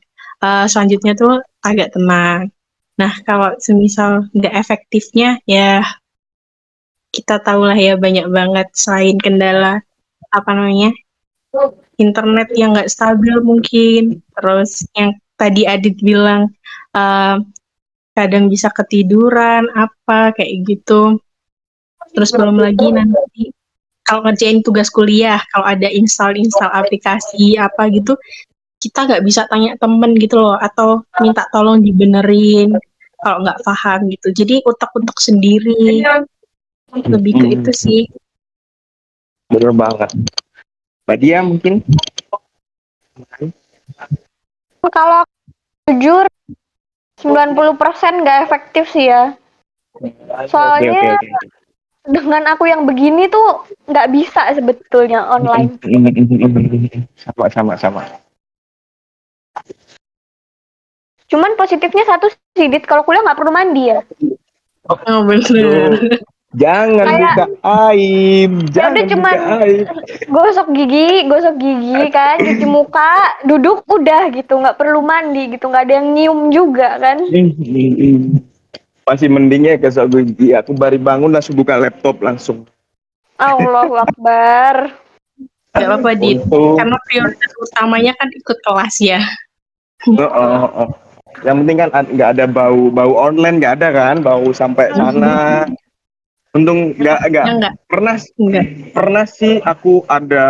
eh, selanjutnya tuh agak tenang. Nah, kalau semisal nggak efektifnya ya kita tahu lah ya banyak banget selain kendala apa namanya internet yang nggak stabil mungkin, terus yang tadi Adit bilang eh, kadang bisa ketiduran apa kayak gitu. Terus belum lagi nanti kalau ngerjain tugas kuliah, kalau ada install-install aplikasi apa gitu, kita nggak bisa tanya temen gitu loh, atau minta tolong dibenerin kalau nggak paham gitu. Jadi utak-utak sendiri, lebih ke Hmm. itu sih. Bener banget. Mbak Dia mungkin? Kalau jujur 90% nggak efektif sih ya. Soalnya- Oke, oke, oke. Dengan aku yang begini tuh nggak bisa sebetulnya online. Sama, sama, sama. Cuman positifnya satu sih, Dit. Kalau kuliah nggak perlu mandi ya. Oh bener. Jangan Kayak- buka aib, jangan udah cuman- buka aib. Gosok gigi, gosok gigi kan, cuci muka, duduk udah gitu, nggak perlu mandi gitu, nggak ada yang nyium juga kan. Ih, ih, ih. Masih mendingnya ke gigi. Aku baru bangun langsung buka laptop langsung. Allahu Akbar. Gak apa-apa, Dit. Karena prioritas utamanya kan ikut kelas ya. Oh, oh, oh. Yang penting kan nggak ada bau bau online nggak ada kan? Bau sampai sana. Untung nggak nggak pernah Enggak. pernah sih aku ada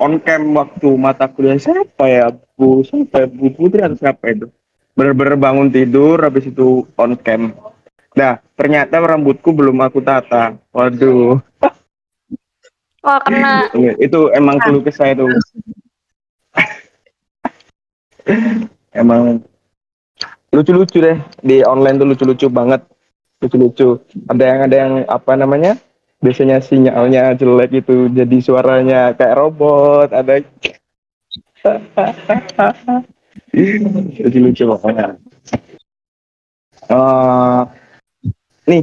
on cam waktu mata kuliah. Siapa ya Bu? Siapa ya? Bu Putri atau siapa itu? Bener-bener bangun tidur habis itu on cam nah ternyata rambutku belum aku tata. Waduh. Wah kena. Itu emang keluh kesah itu emang lucu-lucu deh di online tuh lucu-lucu banget lucu-lucu. Ada yang ada yang apa namanya biasanya sinyalnya jelek itu jadi suaranya kayak robot ada lucu-lucu pokoknya. Eh, nih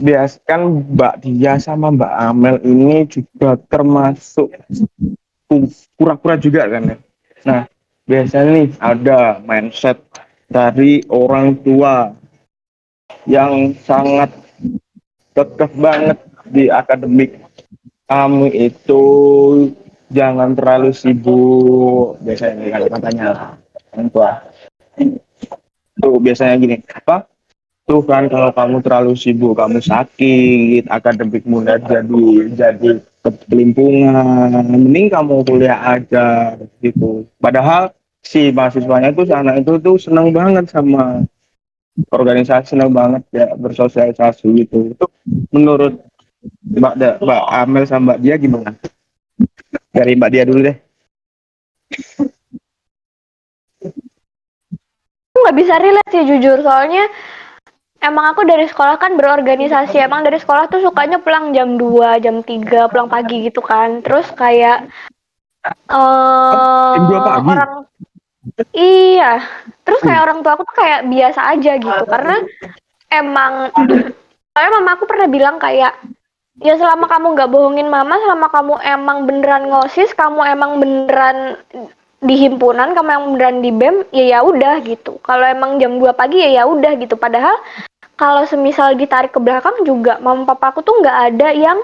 bias kan Mbak Dia sama Mbak Amel ini juga termasuk ku- kura-kura juga kan ya. Nah biasanya nih ada mindset dari orang tua yang sangat kekeh banget di akademik. Kamu itu jangan terlalu sibuk. Biasanya kan katanya orang tua. Tuh biasanya gini apa? Tuh kan kalau kamu terlalu sibuk kamu sakit akademikmu jadi jadi kelimpungan. Mending kamu kuliah aja gitu. Padahal si mahasiswanya itu anak itu tuh seneng banget sama organisasi seneng banget ya bersosialisasi gitu. Itu menurut Mbak da, Mbak Amel sama Mbak Dia gimana? Dari Mbak Dia dulu deh. Nggak bisa relate sih jujur. Soalnya emang aku dari sekolah kan berorganisasi. Emang dari sekolah tuh sukanya pulang jam 2, jam 3, pulang pagi gitu kan. Terus kayak eh Jam 2 pagi? orang iya. Terus kayak orang tua aku tuh kayak biasa aja gitu. Karena emang soalnya mama aku pernah bilang kayak ya selama kamu nggak bohongin mama selama kamu emang beneran ngosis kamu emang beneran di himpunan kamu yang beneran di BEM ya ya udah gitu. Kalau emang jam 2 pagi ya ya udah gitu. Padahal kalau semisal ditarik ke belakang juga mama papa aku tuh nggak ada yang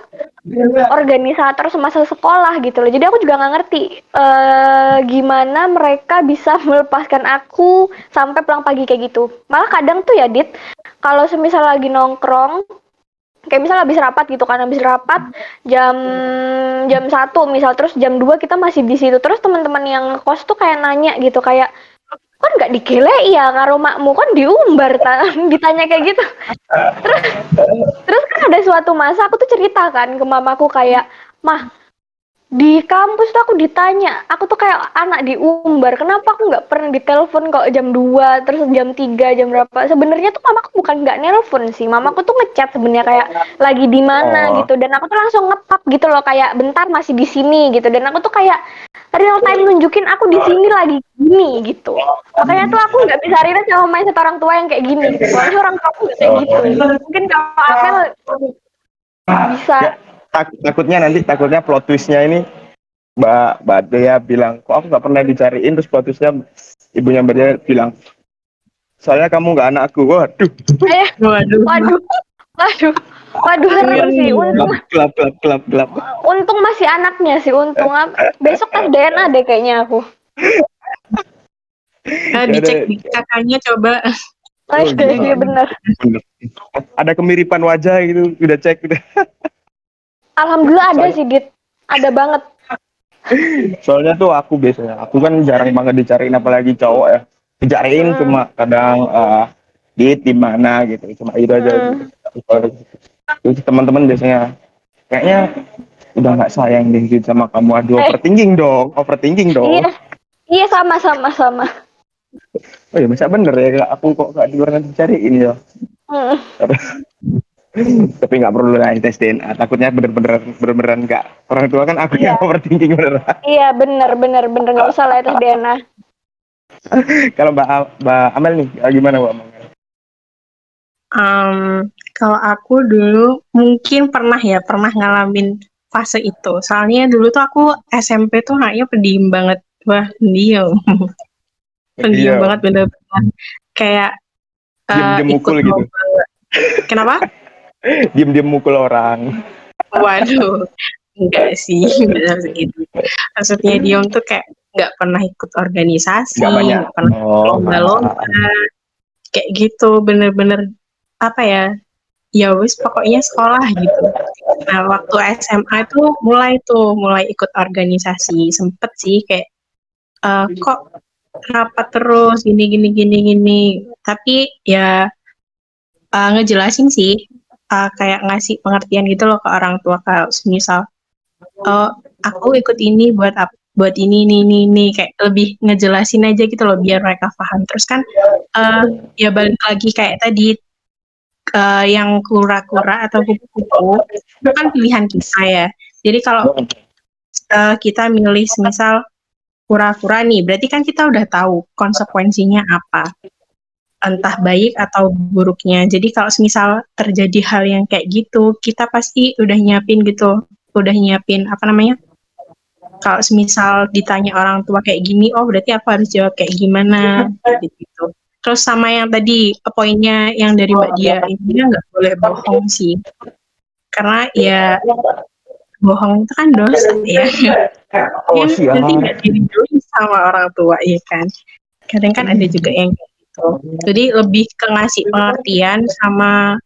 organisator semasa sekolah gitu loh. Jadi aku juga nggak ngerti eh gimana mereka bisa melepaskan aku sampai pulang pagi kayak gitu. Malah kadang tuh ya dit kalau semisal lagi nongkrong kayak misal habis rapat gitu kan habis rapat jam jam satu misal terus jam 2 kita masih di situ. Terus teman-teman yang kos tuh kayak nanya gitu kayak kan nggak digelek ya karo makmu. Kan diumbar ta- ditanya kayak gitu. Terus terus kan ada suatu masa aku tuh cerita kan ke mamaku kayak mah di kampus tuh aku ditanya aku tuh kayak anak diumbar kenapa aku nggak pernah ditelepon kok jam 2 terus jam 3 jam berapa? Sebenarnya tuh mamaku bukan nggak nelpon sih mamaku tuh ngechat sebenarnya kayak lagi di mana Oh. gitu dan aku tuh langsung ngetap gitu loh kayak bentar masih di sini gitu dan aku tuh kayak real time nunjukin aku di sini lagi gini gitu. Makanya tuh aku nggak bisa relate sama mindset orang tua yang kayak gini gitu. Soalnya orang tua aku nggak kayak gitu. Mungkin kalau Amel bisa. Ya, tak- takutnya nanti takutnya plot twistnya ini Mbak Mbak Dea bilang kok aku nggak pernah dicariin? Terus plot twistnya ibunya Mbak Dea bilang soalnya kamu nggak anakku. Waduh. Eh Waduh. waduh. Waduh. Waduh serem sih. untung. Gelap gelap gelap gelap. Untung masih anaknya sih untung. Besok tes DNA deh kayaknya aku. Nah, dicek di kakaknya coba. oh, iya, iya. bener Bener. ada kemiripan wajah gitu udah cek udah alhamdulillah ada sih dit ada banget soalnya tuh aku biasanya aku kan jarang banget dicariin apalagi cowok ya dicariin Hmm. cuma kadang eh di di mana gitu cuma itu aja Hmm. gitu. terus teman-teman biasanya kayaknya udah nggak sayang deh gitu sama kamu aduh Eh. overthinking dong overthinking dong iya iya sama sama sama oh iya masa bener ya aku kok gak di luar nanti cariin ya Hmm. Tapi nggak perlu lah tes DNA takutnya bener-bener bener-beneran nggak orang tua kan aku yang Iya. overthinking bener iya bener bener bener nggak usah lah tes DNA kalau mbak mbak Amel nih eh, gimana mbak Amel Em, kalau aku dulu mungkin pernah ya, pernah ngalamin fase itu. Soalnya dulu tuh aku SMP tuh kayaknya pendiam banget. Wah, pendiam. pendiam Iya. banget bener-bener. Kayak eh, Diem-diem ikut mukul gitu. Kenapa? diem-diem mukul orang. Waduh, enggak sih, enggak segitu. Maksudnya diem tuh kayak nggak pernah ikut organisasi, nggak banyak. nggak pernah oh lomba-lomba. kayak gitu bener-bener apa ya ya wis pokoknya sekolah gitu. Nah waktu SMA itu mulai tuh mulai ikut organisasi. Sempet sih kayak eh, kok rapat terus gini gini gini gini. Tapi ya eh, ngejelasin sih eh, kayak ngasih pengertian gitu loh ke orang tua kalau misal oh aku ikut ini buat apa buat ini ini ini ini kayak lebih ngejelasin aja gitu loh biar mereka paham. Terus kan eh, ya balik lagi kayak tadi eh, yang kura-kura atau kupu-kupu itu kan pilihan kita ya. Jadi kalau eh, kita milih misal kura-kura nih berarti kan kita udah tahu konsekuensinya apa entah baik atau buruknya. Jadi kalau misal terjadi hal yang kayak gitu kita pasti udah nyiapin gitu. Udah nyiapin apa namanya? Kalau semisal ditanya orang tua kayak gini, oh berarti aku harus jawab kayak gimana, gitu. Terus sama yang tadi poinnya yang dari Mbak Dia, intinya nggak boleh bohong sih, karena ya bohong itu kan dosa ya. oh siap nanti nggak diridoi sama orang tua ya kan. Kadang kan ada juga yang gitu. Jadi lebih ke ngasih pengertian sama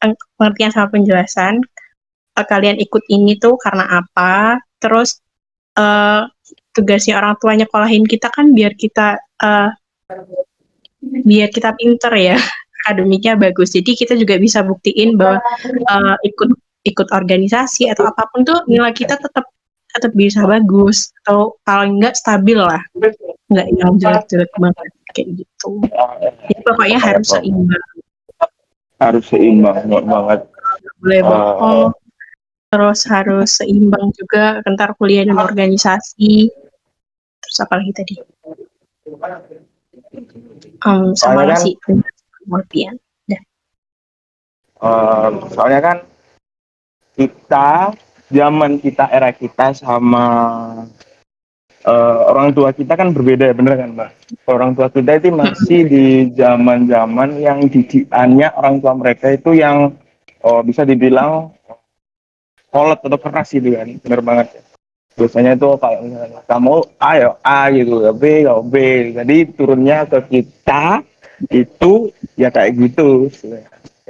eh, pengertian sama penjelasan. Eh, Kalian ikut ini tuh karena apa? Terus eh, tugasnya orang tua nyekolahin kita kan biar kita eh, biar kita pinter ya akademiknya bagus jadi kita juga bisa buktiin bahwa eh, ikut ikut organisasi atau apa pun tuh nilai kita tetap tetap bisa bagus atau kalau enggak stabil lah nggak yang jelek-jelek banget kayak gitu. Jadi pokoknya harus seimbang. Harus seimbang nggak banget boleh Oh. bohong terus harus seimbang juga antar kuliah dan organisasi. Terus apa lagi tadi? Em, sama kan- ngasih pengertian Eh, soalnya kan kita zaman kita era kita sama eh, orang tua kita kan berbeda ya bener kan mbak? Orang tua kita itu masih di zaman zaman yang didikannya orang tua mereka itu yang oh, bisa dibilang kolot atau keras gitu kan bener banget. Ya. biasanya itu kalau kamu A ya A gitu ya B ya B. Jadi turunnya ke kita itu ya kayak gitu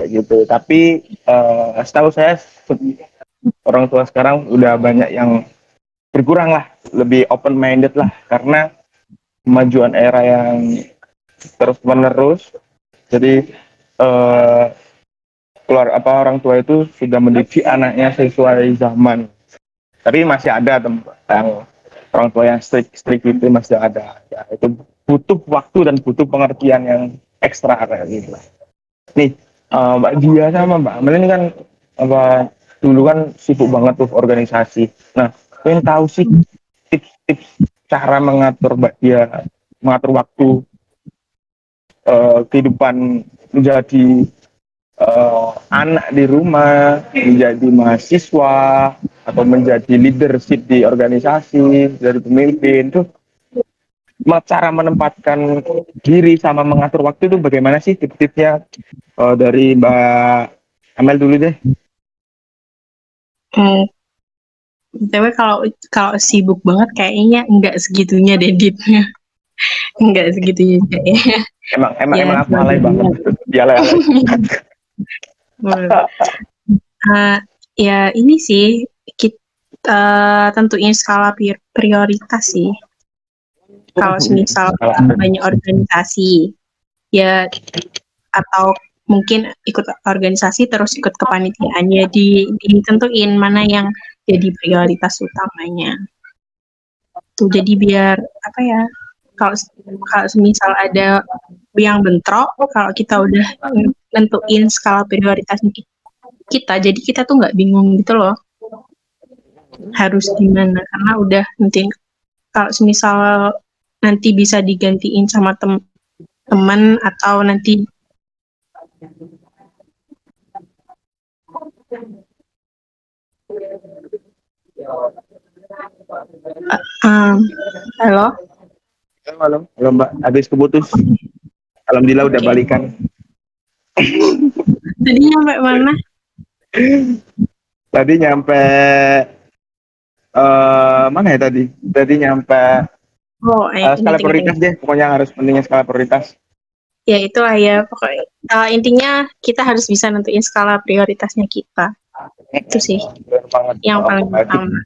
kayak gitu. Tapi eh, setahu saya orang tua sekarang udah banyak yang berkurang lah lebih open minded lah. Karena kemajuan era yang terus menerus jadi eh, keluar apa orang tua itu sudah mendidik anaknya sesuai zaman. Tapi masih ada yang orang tua yang strict strict itu masih ada. Ya itu butuh waktu dan butuh pengertian yang ekstra kayak gitu. Nih eh, mbak Dia sama mbak Amel ini kan apa dulu kan sibuk banget tuh organisasi. Nah pengen tahu sih tips-tips cara mengatur Dia mengatur waktu eh, kehidupan menjadi eh, anak di rumah, menjadi mahasiswa, atau menjadi leadership di organisasi, dari pemimpin me- cara menempatkan diri sama mengatur waktu itu bagaimana sih tips-tipsnya Eh, dari Mbak Amel dulu deh. Hmm. Tapi kalau kalau sibuk banget kayaknya enggak segitunya deh Ditnya. Enggak segitunya kayaknya. Emang emang Ya, emang aku alay banget. Dia alay. Ah, ya ini sih kita tentuin skala pri- prioritas sih. Kalau semisal Skala. banyak organisasi, ya atau mungkin ikut organisasi terus ikut kepanitiaan ya di, ditentuin mana yang jadi prioritas utamanya. Tuh jadi biar apa ya? Kalau kalau semisal ada yang bentrok, kalau kita udah nentuin skala prioritas kita, jadi kita tuh nggak bingung gitu loh harus gimana karena udah nanti kalau semisal nanti bisa digantiin sama tem teman atau nanti halo Halo, halo, halo Mbak. Habis keputus. Alhamdulillah udah balikan. tadi sampai mana Tadi nyampe eh mana ya tadi? Tadi nyampe oh eh, eh, skala prioritas deh. Pokoknya harus pentingnya skala prioritas. ya itulah ya pokoknya Uh, intinya kita harus bisa nentuin skala prioritasnya kita itu sih Benar banget. yang paling utama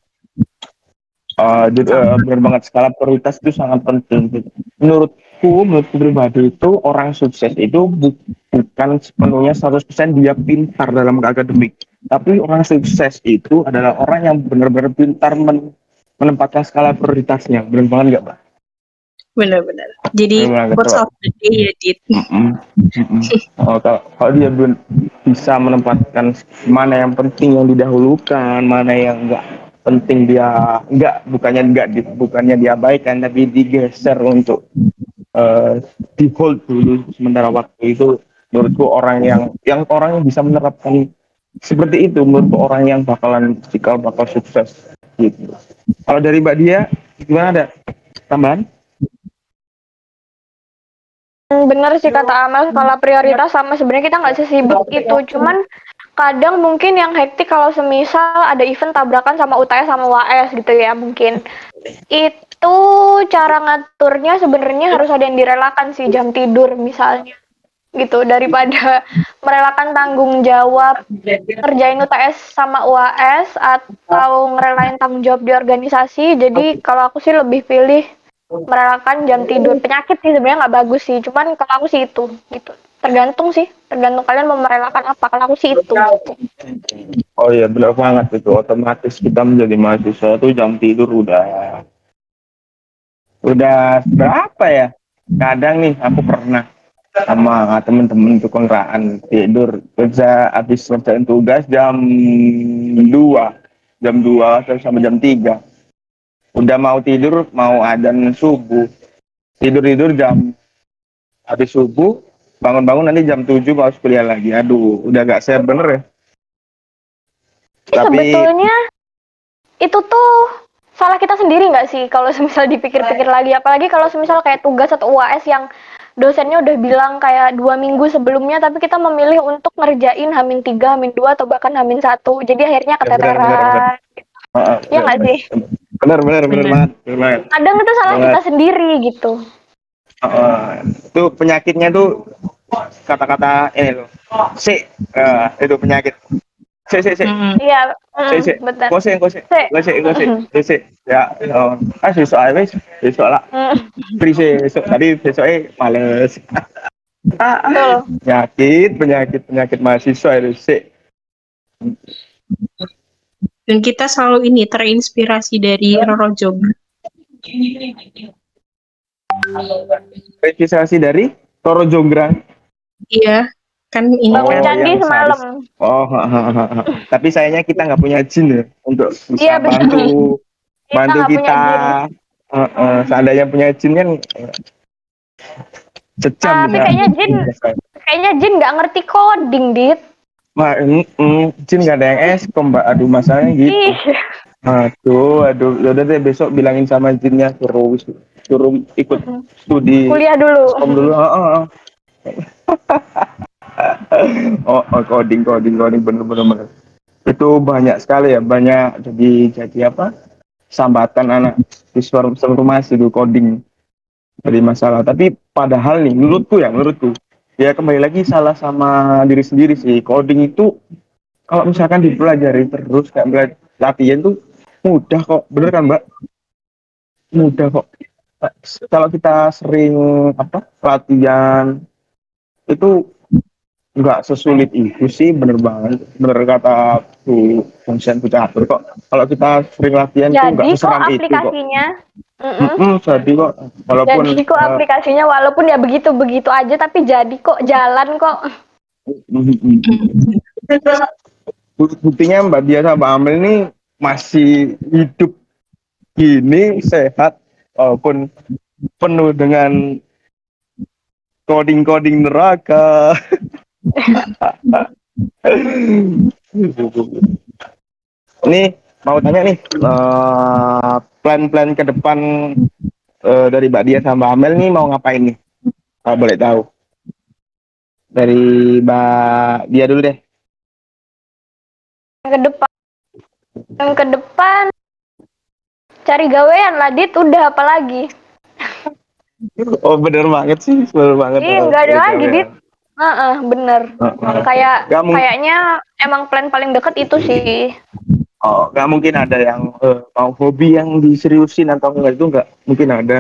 eh, jadi, eh, benar banget skala prioritas itu sangat penting. Menurutku, menurutku pribadi itu orang sukses itu bu- bukan sepenuhnya 100% dia pintar dalam akademik. Tapi orang sukses itu adalah orang yang benar-benar pintar men- menempatkan skala prioritasnya. Benar banget nggak, Mbak? Benar-benar jadi Benar, quotes betul. of the day ya Dit. Oh, kalau, kalau dia ben- bisa menempatkan mana yang penting yang didahulukan, mana yang enggak penting dia enggak bukannya enggak di- bukannya diabaikan tapi digeser untuk eh, di hold dulu sementara waktu itu menurutku orang yang yang orang yang bisa menerapkan seperti itu menurutku orang yang bakalan cikal bakal sukses gitu. Kalau dari Mbak Dia gimana ada tambahan? Hmm, Bener sih kata Amel, skala prioritas sama sebenarnya kita nggak sesibuk itu. Cuman kadang mungkin yang hektik kalau semisal ada event tabrakan sama UTS sama UAS gitu ya mungkin. Itu cara ngaturnya sebenarnya harus ada yang direlakan sih jam tidur misalnya. Gitu daripada merelakan tanggung jawab ngerjain UTS sama UAS atau ngerelain tanggung jawab di organisasi. Jadi kalau aku sih lebih pilih merelakan jam tidur. Penyakit sih sebenarnya nggak bagus sih. Cuman kalau aku sih itu gitu. Tergantung sih. Tergantung kalian mau merelakan apa. Kalau aku sih itu. Oh iya benar banget itu. Otomatis kita menjadi mahasiswa tuh jam tidur udah udah berapa ya? Kadang nih aku pernah sama temen-temen tukang raan tidur. Kerja habis ngerjain tugas jam 2 jam 2 terus sampai jam 3 udah mau tidur mau adzan subuh. Tidur tidur jam habis subuh bangun-bangun nanti jam 7 harus kuliah lagi. Aduh udah gak sehat bener ya? Tapi sebetulnya itu tuh salah kita sendiri nggak sih kalau semisal dipikir-pikir lagi? Apalagi kalau semisal kayak tugas atau UAS yang dosennya udah bilang kayak dua minggu sebelumnya tapi kita memilih untuk ngerjain hamin tiga hamin dua atau bahkan hamin satu jadi akhirnya Ya, keteteran. Iya nggak sih? Bener bener bener Bener. banget bener banget kadang itu salah Banget. kita sendiri gitu Heeh. itu penyakitnya tuh kata-kata ini loh si Eh, itu penyakit Sik, sik, sik. Mm-mm. Iya, mm, Sik, sik. betul. Gosek, gosek. Sik. Gosek, gosek. Sik, sik. Ya, oh. ah besok aja wis. Besok lah. Mm, Free sih besok. Tadi besoknya males. Ah, ah. Penyakit, penyakit, penyakit mahasiswa itu sik. Dan kita selalu ini terinspirasi dari Roro Jogja. Registrasi dari Toro Jonggrang. Iya, kan ini Bangun Oh, kan candi yang semalam. Oh, ha, ha, ha, ha. tapi sayangnya kita nggak punya jin ya untuk bisa Iya, betul. bantu Kita bantu kita. Eh, eh, seandainya punya jin kan sejam Tapi bisa. kayaknya jin kayaknya jin nggak ngerti coding, Dit. Wah, mm, mm, jin nggak ada yang es, mbak. Aduh masalahnya gitu. Aduh, aduh. Yaudah deh besok bilangin sama jinnya suruh suruh ikut studi kuliah dulu. Om dulu. ah, ah. oh, oh, coding, coding, coding, bener, bener, bener. Itu banyak sekali ya, banyak jadi jadi apa? Sambatan anak siswa informasi itu coding dari masalah. Tapi padahal nih, menurutku ya, menurutku ya kembali lagi salah sama diri sendiri sih. Coding itu kalau misalkan dipelajari terus kayak bela- latihan tuh mudah kok, bener kan Mbak? Mudah kok. Kalau kita sering apa latihan itu nggak sesulit itu sih bener banget bener kata Bu Fungsian Bu Catur kok kalau kita sering latihan tuh nggak Jadi seseram itu kok aplikasinya Mm-mm. Mm-mm, jadi kok walaupun Jadi kok eh, aplikasinya walaupun ya begitu-begitu aja tapi jadi kok jalan kok. mm, mm, mm. Bu- buktinya Mbak Dia sama Mbak Amel ini masih hidup gini sehat walaupun penuh dengan coding-coding neraka. Ini mau tanya nih eh, plan-plan ke depan eh, dari Mbak Dia sama Mbak Amel nih mau ngapain nih? Kalau boleh tahu. Dari Mbak Dia dulu deh. Yang ke depan yang ke depan cari gawean lah Dit udah apa lagi? Oh bener banget sih, bener banget. Ih, nggak ada lagi, Dit. Heeh, bener. Heeh. Kayak Nggak mungkin. kayaknya emang plan paling deket itu sih. Oh, nggak mungkin ada yang eh, mau hobi yang diseriusin atau enggak itu nggak mungkin ada.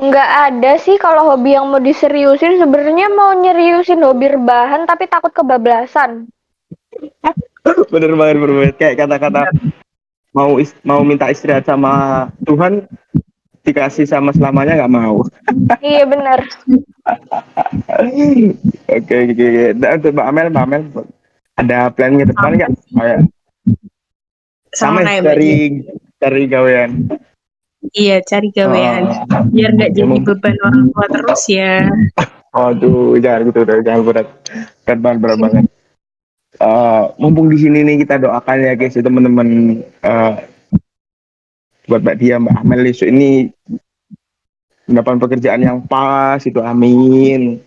Nggak ada sih kalau hobi yang mau diseriusin sebenarnya mau nyeriusin hobi rebahan tapi takut kebablasan. bener banget, bener banget. Kayak kata-kata mau is- mau minta istirahat sama Tuhan dikasih sama selamanya nggak mau. iya bener. Oke, oke, oke. Dan untuk Mbak Amel, Mbak Amel ada plan ke depan nggak? Kayak sama sama kayak Mbak dari dari gawean. Iya, cari gawean. Oh. Biar nggak jadi beban orang tua terus ya. Aduh, jangan gitu, jangan berat. Berat banget, berat banget. Eh, mumpung di sini nih kita doakan ya guys, ya, teman-teman eh, buat Mbak Dia, Mbak Amel besok ini mendapat pekerjaan yang pas itu amin.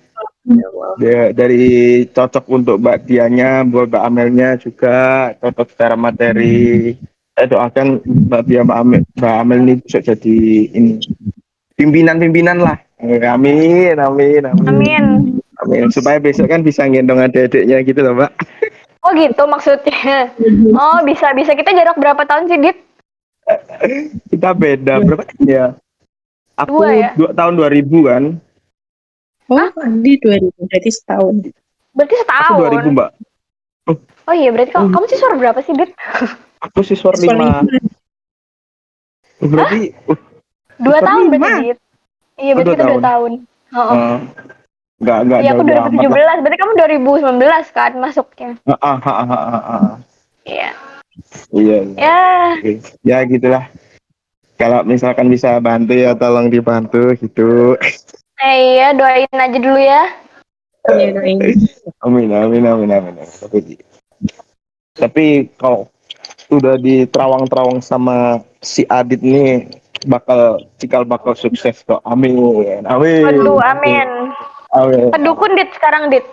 Ya, dari cocok untuk Mbak Dianya, buat Mbak Amelnya juga cocok secara materi. Saya doakan Mbak Dia, Mbak Amel, Mbak Amel ini bisa jadi ini pimpinan-pimpinan lah. Amin, amin, amin. Amin. Amin. Supaya besok kan bisa gendong adik-adiknya gitu loh, Mbak. Oh gitu maksudnya. Oh bisa bisa kita jarak berapa tahun sih Dit? Kita beda berapa tahun ya? Aku Dua ya? dua tahun 2000 kan. Oh, di 2000, berarti setahun. Berarti Aku setahun. 2000, Mbak. Oh iya berarti kamu, kamu siswa berapa sih Dit? Aku siswa Siswa 5. Berarti uh, Dua tahun lima? berarti Dit. Iya Oh, berarti dua kita dua tahun. tahun. Oh, uh, enggak enggak Iya aku jauh-jauh amat lah. 2017, berarti kamu 2019 kan masuknya. Ah, ah, ah, ah, ah, ah. Iya. Iya. iya. Ya. Ya gitulah. Kalau misalkan bisa bantu ya tolong dibantu gitu. eh, iya doain aja dulu ya. Iya, doain. Amin, amin, amin, amin. Tapi, tapi kalau udah di terawang-terawang sama si Adit nih bakal cikal bakal sukses kok. Amin. Amin. Aduh, amin. Amin. Kedukun Dit sekarang Dit.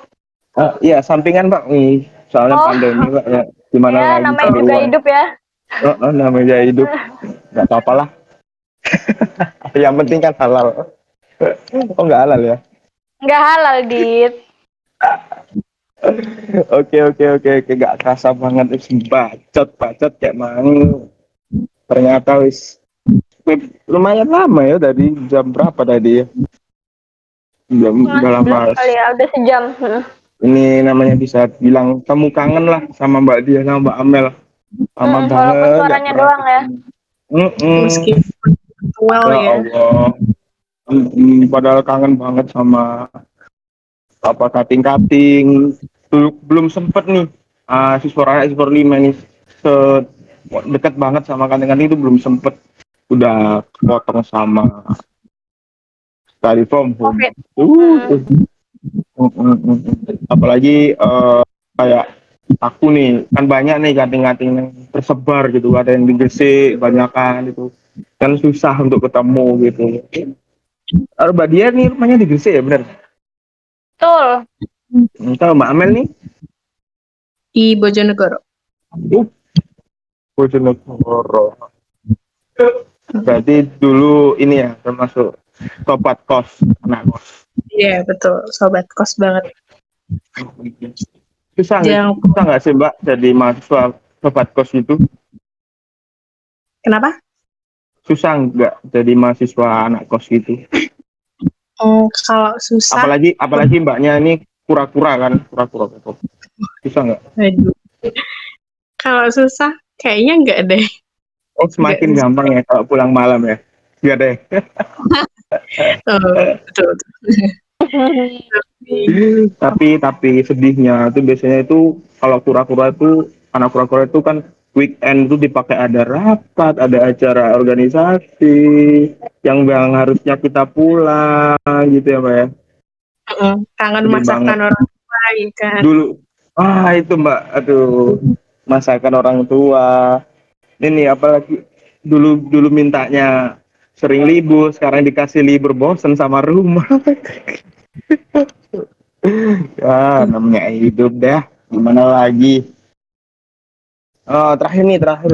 Ah, iya, sampingan Pak nih. Soalnya Oh. pandemi Pak ya. Gimana Ya, lagi namanya juga uang. hidup ya. Oh, oh, namanya hidup. Gak apa-apa lah. Yang penting kan halal. Oh nggak halal ya? Nggak halal Dit. Oke oke oke oke gak kerasa banget wis bacot bacot kayak mau ternyata wis lumayan lama ya tadi jam berapa tadi ya jam udah lama kali ya udah sejam. Ini namanya bisa bilang kamu kangen lah sama Mbak Dia sama Mbak Amel sama Hmm, banget walaupun suaranya doang ya. Mm-mm. Meskipun virtual ya ya. Allah Mm, padahal kangen banget sama apa kating kating belum sempet nih ah siswa raya siswa lima nih se dekat banget sama kating kating itu belum sempet udah potong sama from home Covid. Uh, mm, mm, mm. Apalagi eh, kayak aku nih kan banyak nih kating-kating yang tersebar gitu ada yang di Gresik banyakan itu kan susah untuk ketemu gitu. Kalau Mbak Dia nih rumahnya di Gresik ya bener? Betul. Kalau Mbak Amel nih? Di Bojonegoro. uh, Bojonegoro. Berarti dulu ini ya termasuk sobat kos anak kos Iya, betul. Sobat kos banget. susah nggak Yang susah nggak sih Mbak jadi mahasiswa sobat kos itu kenapa? susah nggak jadi mahasiswa anak kos gitu Hmm, kalau susah, apalagi apalagi mbaknya ini kura-kura kan kura-kura susah nggak. Kalau susah, kayaknya enggak deh. oh semakin Nggak. gampang ya kalau pulang malam ya Iya deh Oh, betul, betul. tapi tapi sedihnya itu biasanya itu kalau kura-kura itu anak kura-kura itu kan weekend itu dipakai ada rapat ada acara organisasi yang yang harusnya kita pulang gitu ya mbak ya. Kangen Sedih masakan banget. orang tua, ya kan? dulu ah itu mbak aduh masakan orang tua ini apalagi dulu dulu mintanya sering libur sekarang dikasih libur bosen sama rumah. Ya namanya hidup dah. Gimana lagi? Oh, terakhir nih terakhir.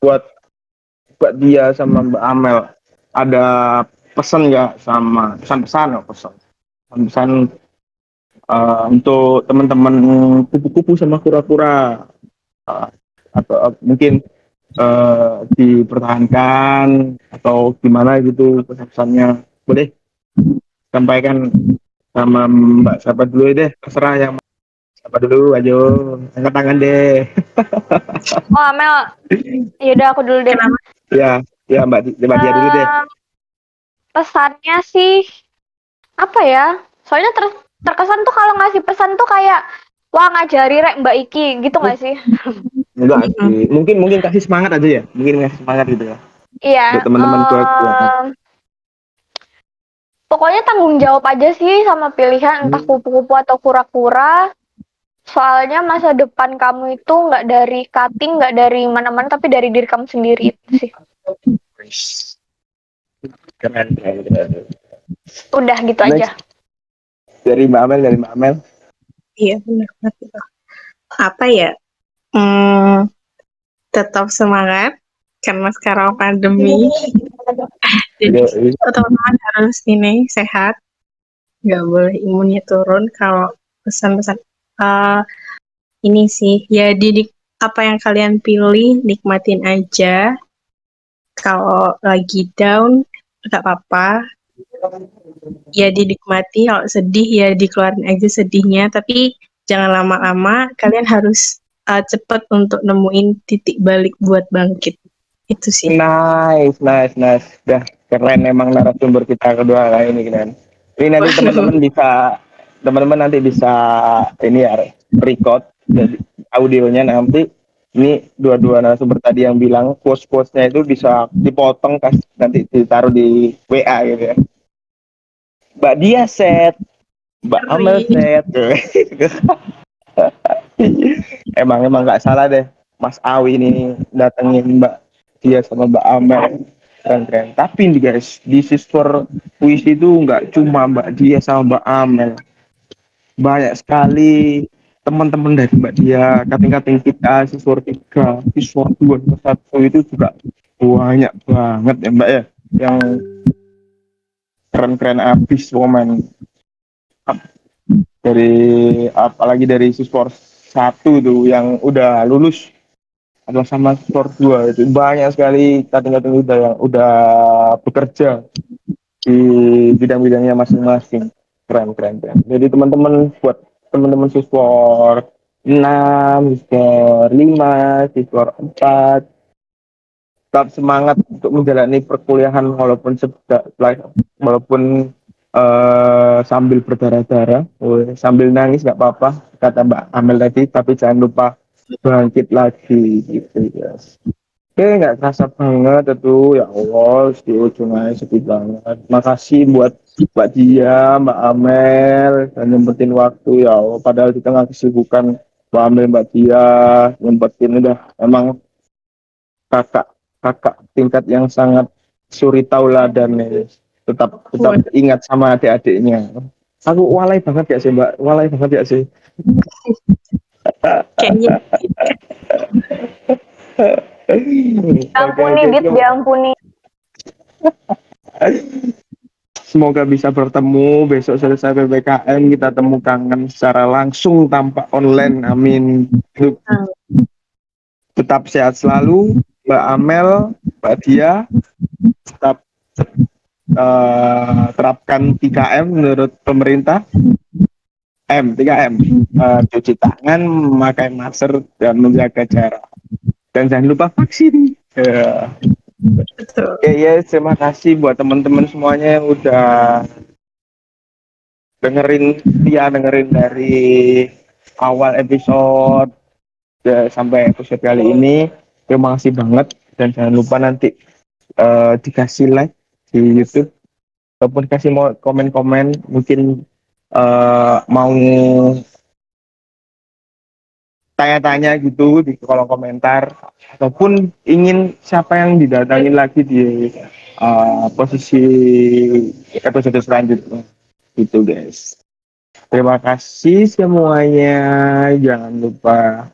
Buat buat dia sama Mbak Amel. Ada pesan nggak sama pesan-pesan oh, pesan? Pesan eh, untuk teman-teman kupu-kupu sama kura-kura. Eh, atau eh, mungkin eh, dipertahankan atau gimana gitu pesan-pesannya boleh sampaikan sama Mbak siapa dulu deh terserah yang siapa dulu ayo angkat tangan deh Oh, Amel. Yaudah aku dulu deh. ya ya Mbak Mbak dia dulu deh Pesannya sih apa ya? Soalnya ter- terkesan tuh kalau ngasih pesan tuh kayak wah ngajari rek Mbak Iki gitu nggak sih? enggak sih mungkin mungkin kasih semangat aja ya mungkin kasih semangat gitu ya Iya. Buat teman-teman em, tua-tua. Pokoknya tanggung jawab aja sih sama pilihan entah Hmm. kupu-kupu atau kura-kura. Soalnya masa depan kamu itu nggak dari cutting, nggak dari mana-mana, tapi dari diri kamu sendiri itu sih. keren keren, keren. Udah gitu Next. aja. dari Mbak Amel dari Mbak Amel Iya, benar. Apa ya? Hmm, tetap semangat karena sekarang pandemi. Jadi Yoi. teman-teman harus ini sehat. Nggak boleh imunnya turun kalau pesan-pesan eh, ini sih ya didik apa yang kalian pilih nikmatin aja. Kalau lagi down nggak apa-apa. Ya dinikmati. Kalau sedih ya dikeluarin aja sedihnya. Tapi jangan lama-lama. Kalian harus eh, cepat untuk nemuin titik balik buat bangkit. Itu sih. Nice, nice, nice. Dah keren emang narasumber kita kedua kali ini keren. Ini nanti teman-teman bisa teman-teman nanti bisa ini ya record jadi audionya nanti ini dua-dua narasumber tadi yang bilang post-postnya itu bisa dipotong kas nanti ditaruh di WA gitu ya. Mbak dia set, Mbak. Amel set. emang emang nggak salah deh. Mas Awi ini datengin Mbak dia sama Mbak Amel keren keren tapi nih guys di siswa puisi itu nggak cuma Mbak dia sama Mbak Amel. Banyak sekali teman-teman dari Mbak dia kating-kating kita siswa tiga siswa dua satu itu juga banyak banget ya Mbak ya. Yang keren-keren abis woman dari apalagi dari siswa satu tuh yang udah lulus. Atau sama sport dua itu. Banyak sekali kating-kating udah yang udah bekerja di bidang-bidangnya masing-masing. Keren keren keren. Jadi teman-teman buat teman-teman siswa 6, siswa 5, siswa 4 tetap semangat untuk menjalani perkuliahan walaupun sedang walaupun uh, sambil berdarah-darah sambil nangis nggak apa-apa kata Mbak Amel tadi tapi jangan lupa bangkit lagi gitu ya Oke, nggak kerasa banget itu ya Allah di ujung aja sedih banget. Makasih buat Mbak Dia, Mbak Amel, dan nyempetin waktu ya Allah. Padahal di tengah kesibukan Mbak Amel, Mbak Dia, nyempetin udah emang kakak kakak tingkat yang sangat suri tauladan nih. Tetap tetap ingat sama adik-adiknya. Aku walai banget ya sih Mbak, walai banget ya sih. Kayaknya. Ampuni, Bit, diampuni. Semoga bisa bertemu besok selesai PPKM kita temu kangen secara langsung tanpa online. Amin. Tetap sehat selalu, Mbak Amel, Mbak Dia. Tetap uh, terapkan 3M menurut pemerintah. M, 3M. Uh, cuci tangan, memakai masker, dan menjaga jarak. Dan jangan lupa vaksin. Betul. Oke, ya, terima kasih buat teman-teman semuanya yang udah dengerin dia dengerin dari awal episode ya, sampai episode kali ini. Terima kasih banget dan jangan lupa nanti uh, dikasih like di YouTube ataupun kasih mau komen-komen mungkin uh, mau tanya-tanya gitu di kolom komentar ataupun ingin siapa yang didatangi lagi di uh, posisi episode selanjutnya. Gitu guys. Terima kasih semuanya. Jangan lupa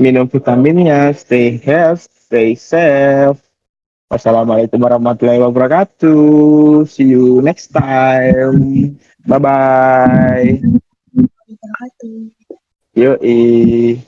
minum vitaminnya. Stay healthy stay safe Wassalamualaikum warahmatullahi wabarakatuh. See you next time. Bye bye. Yoi.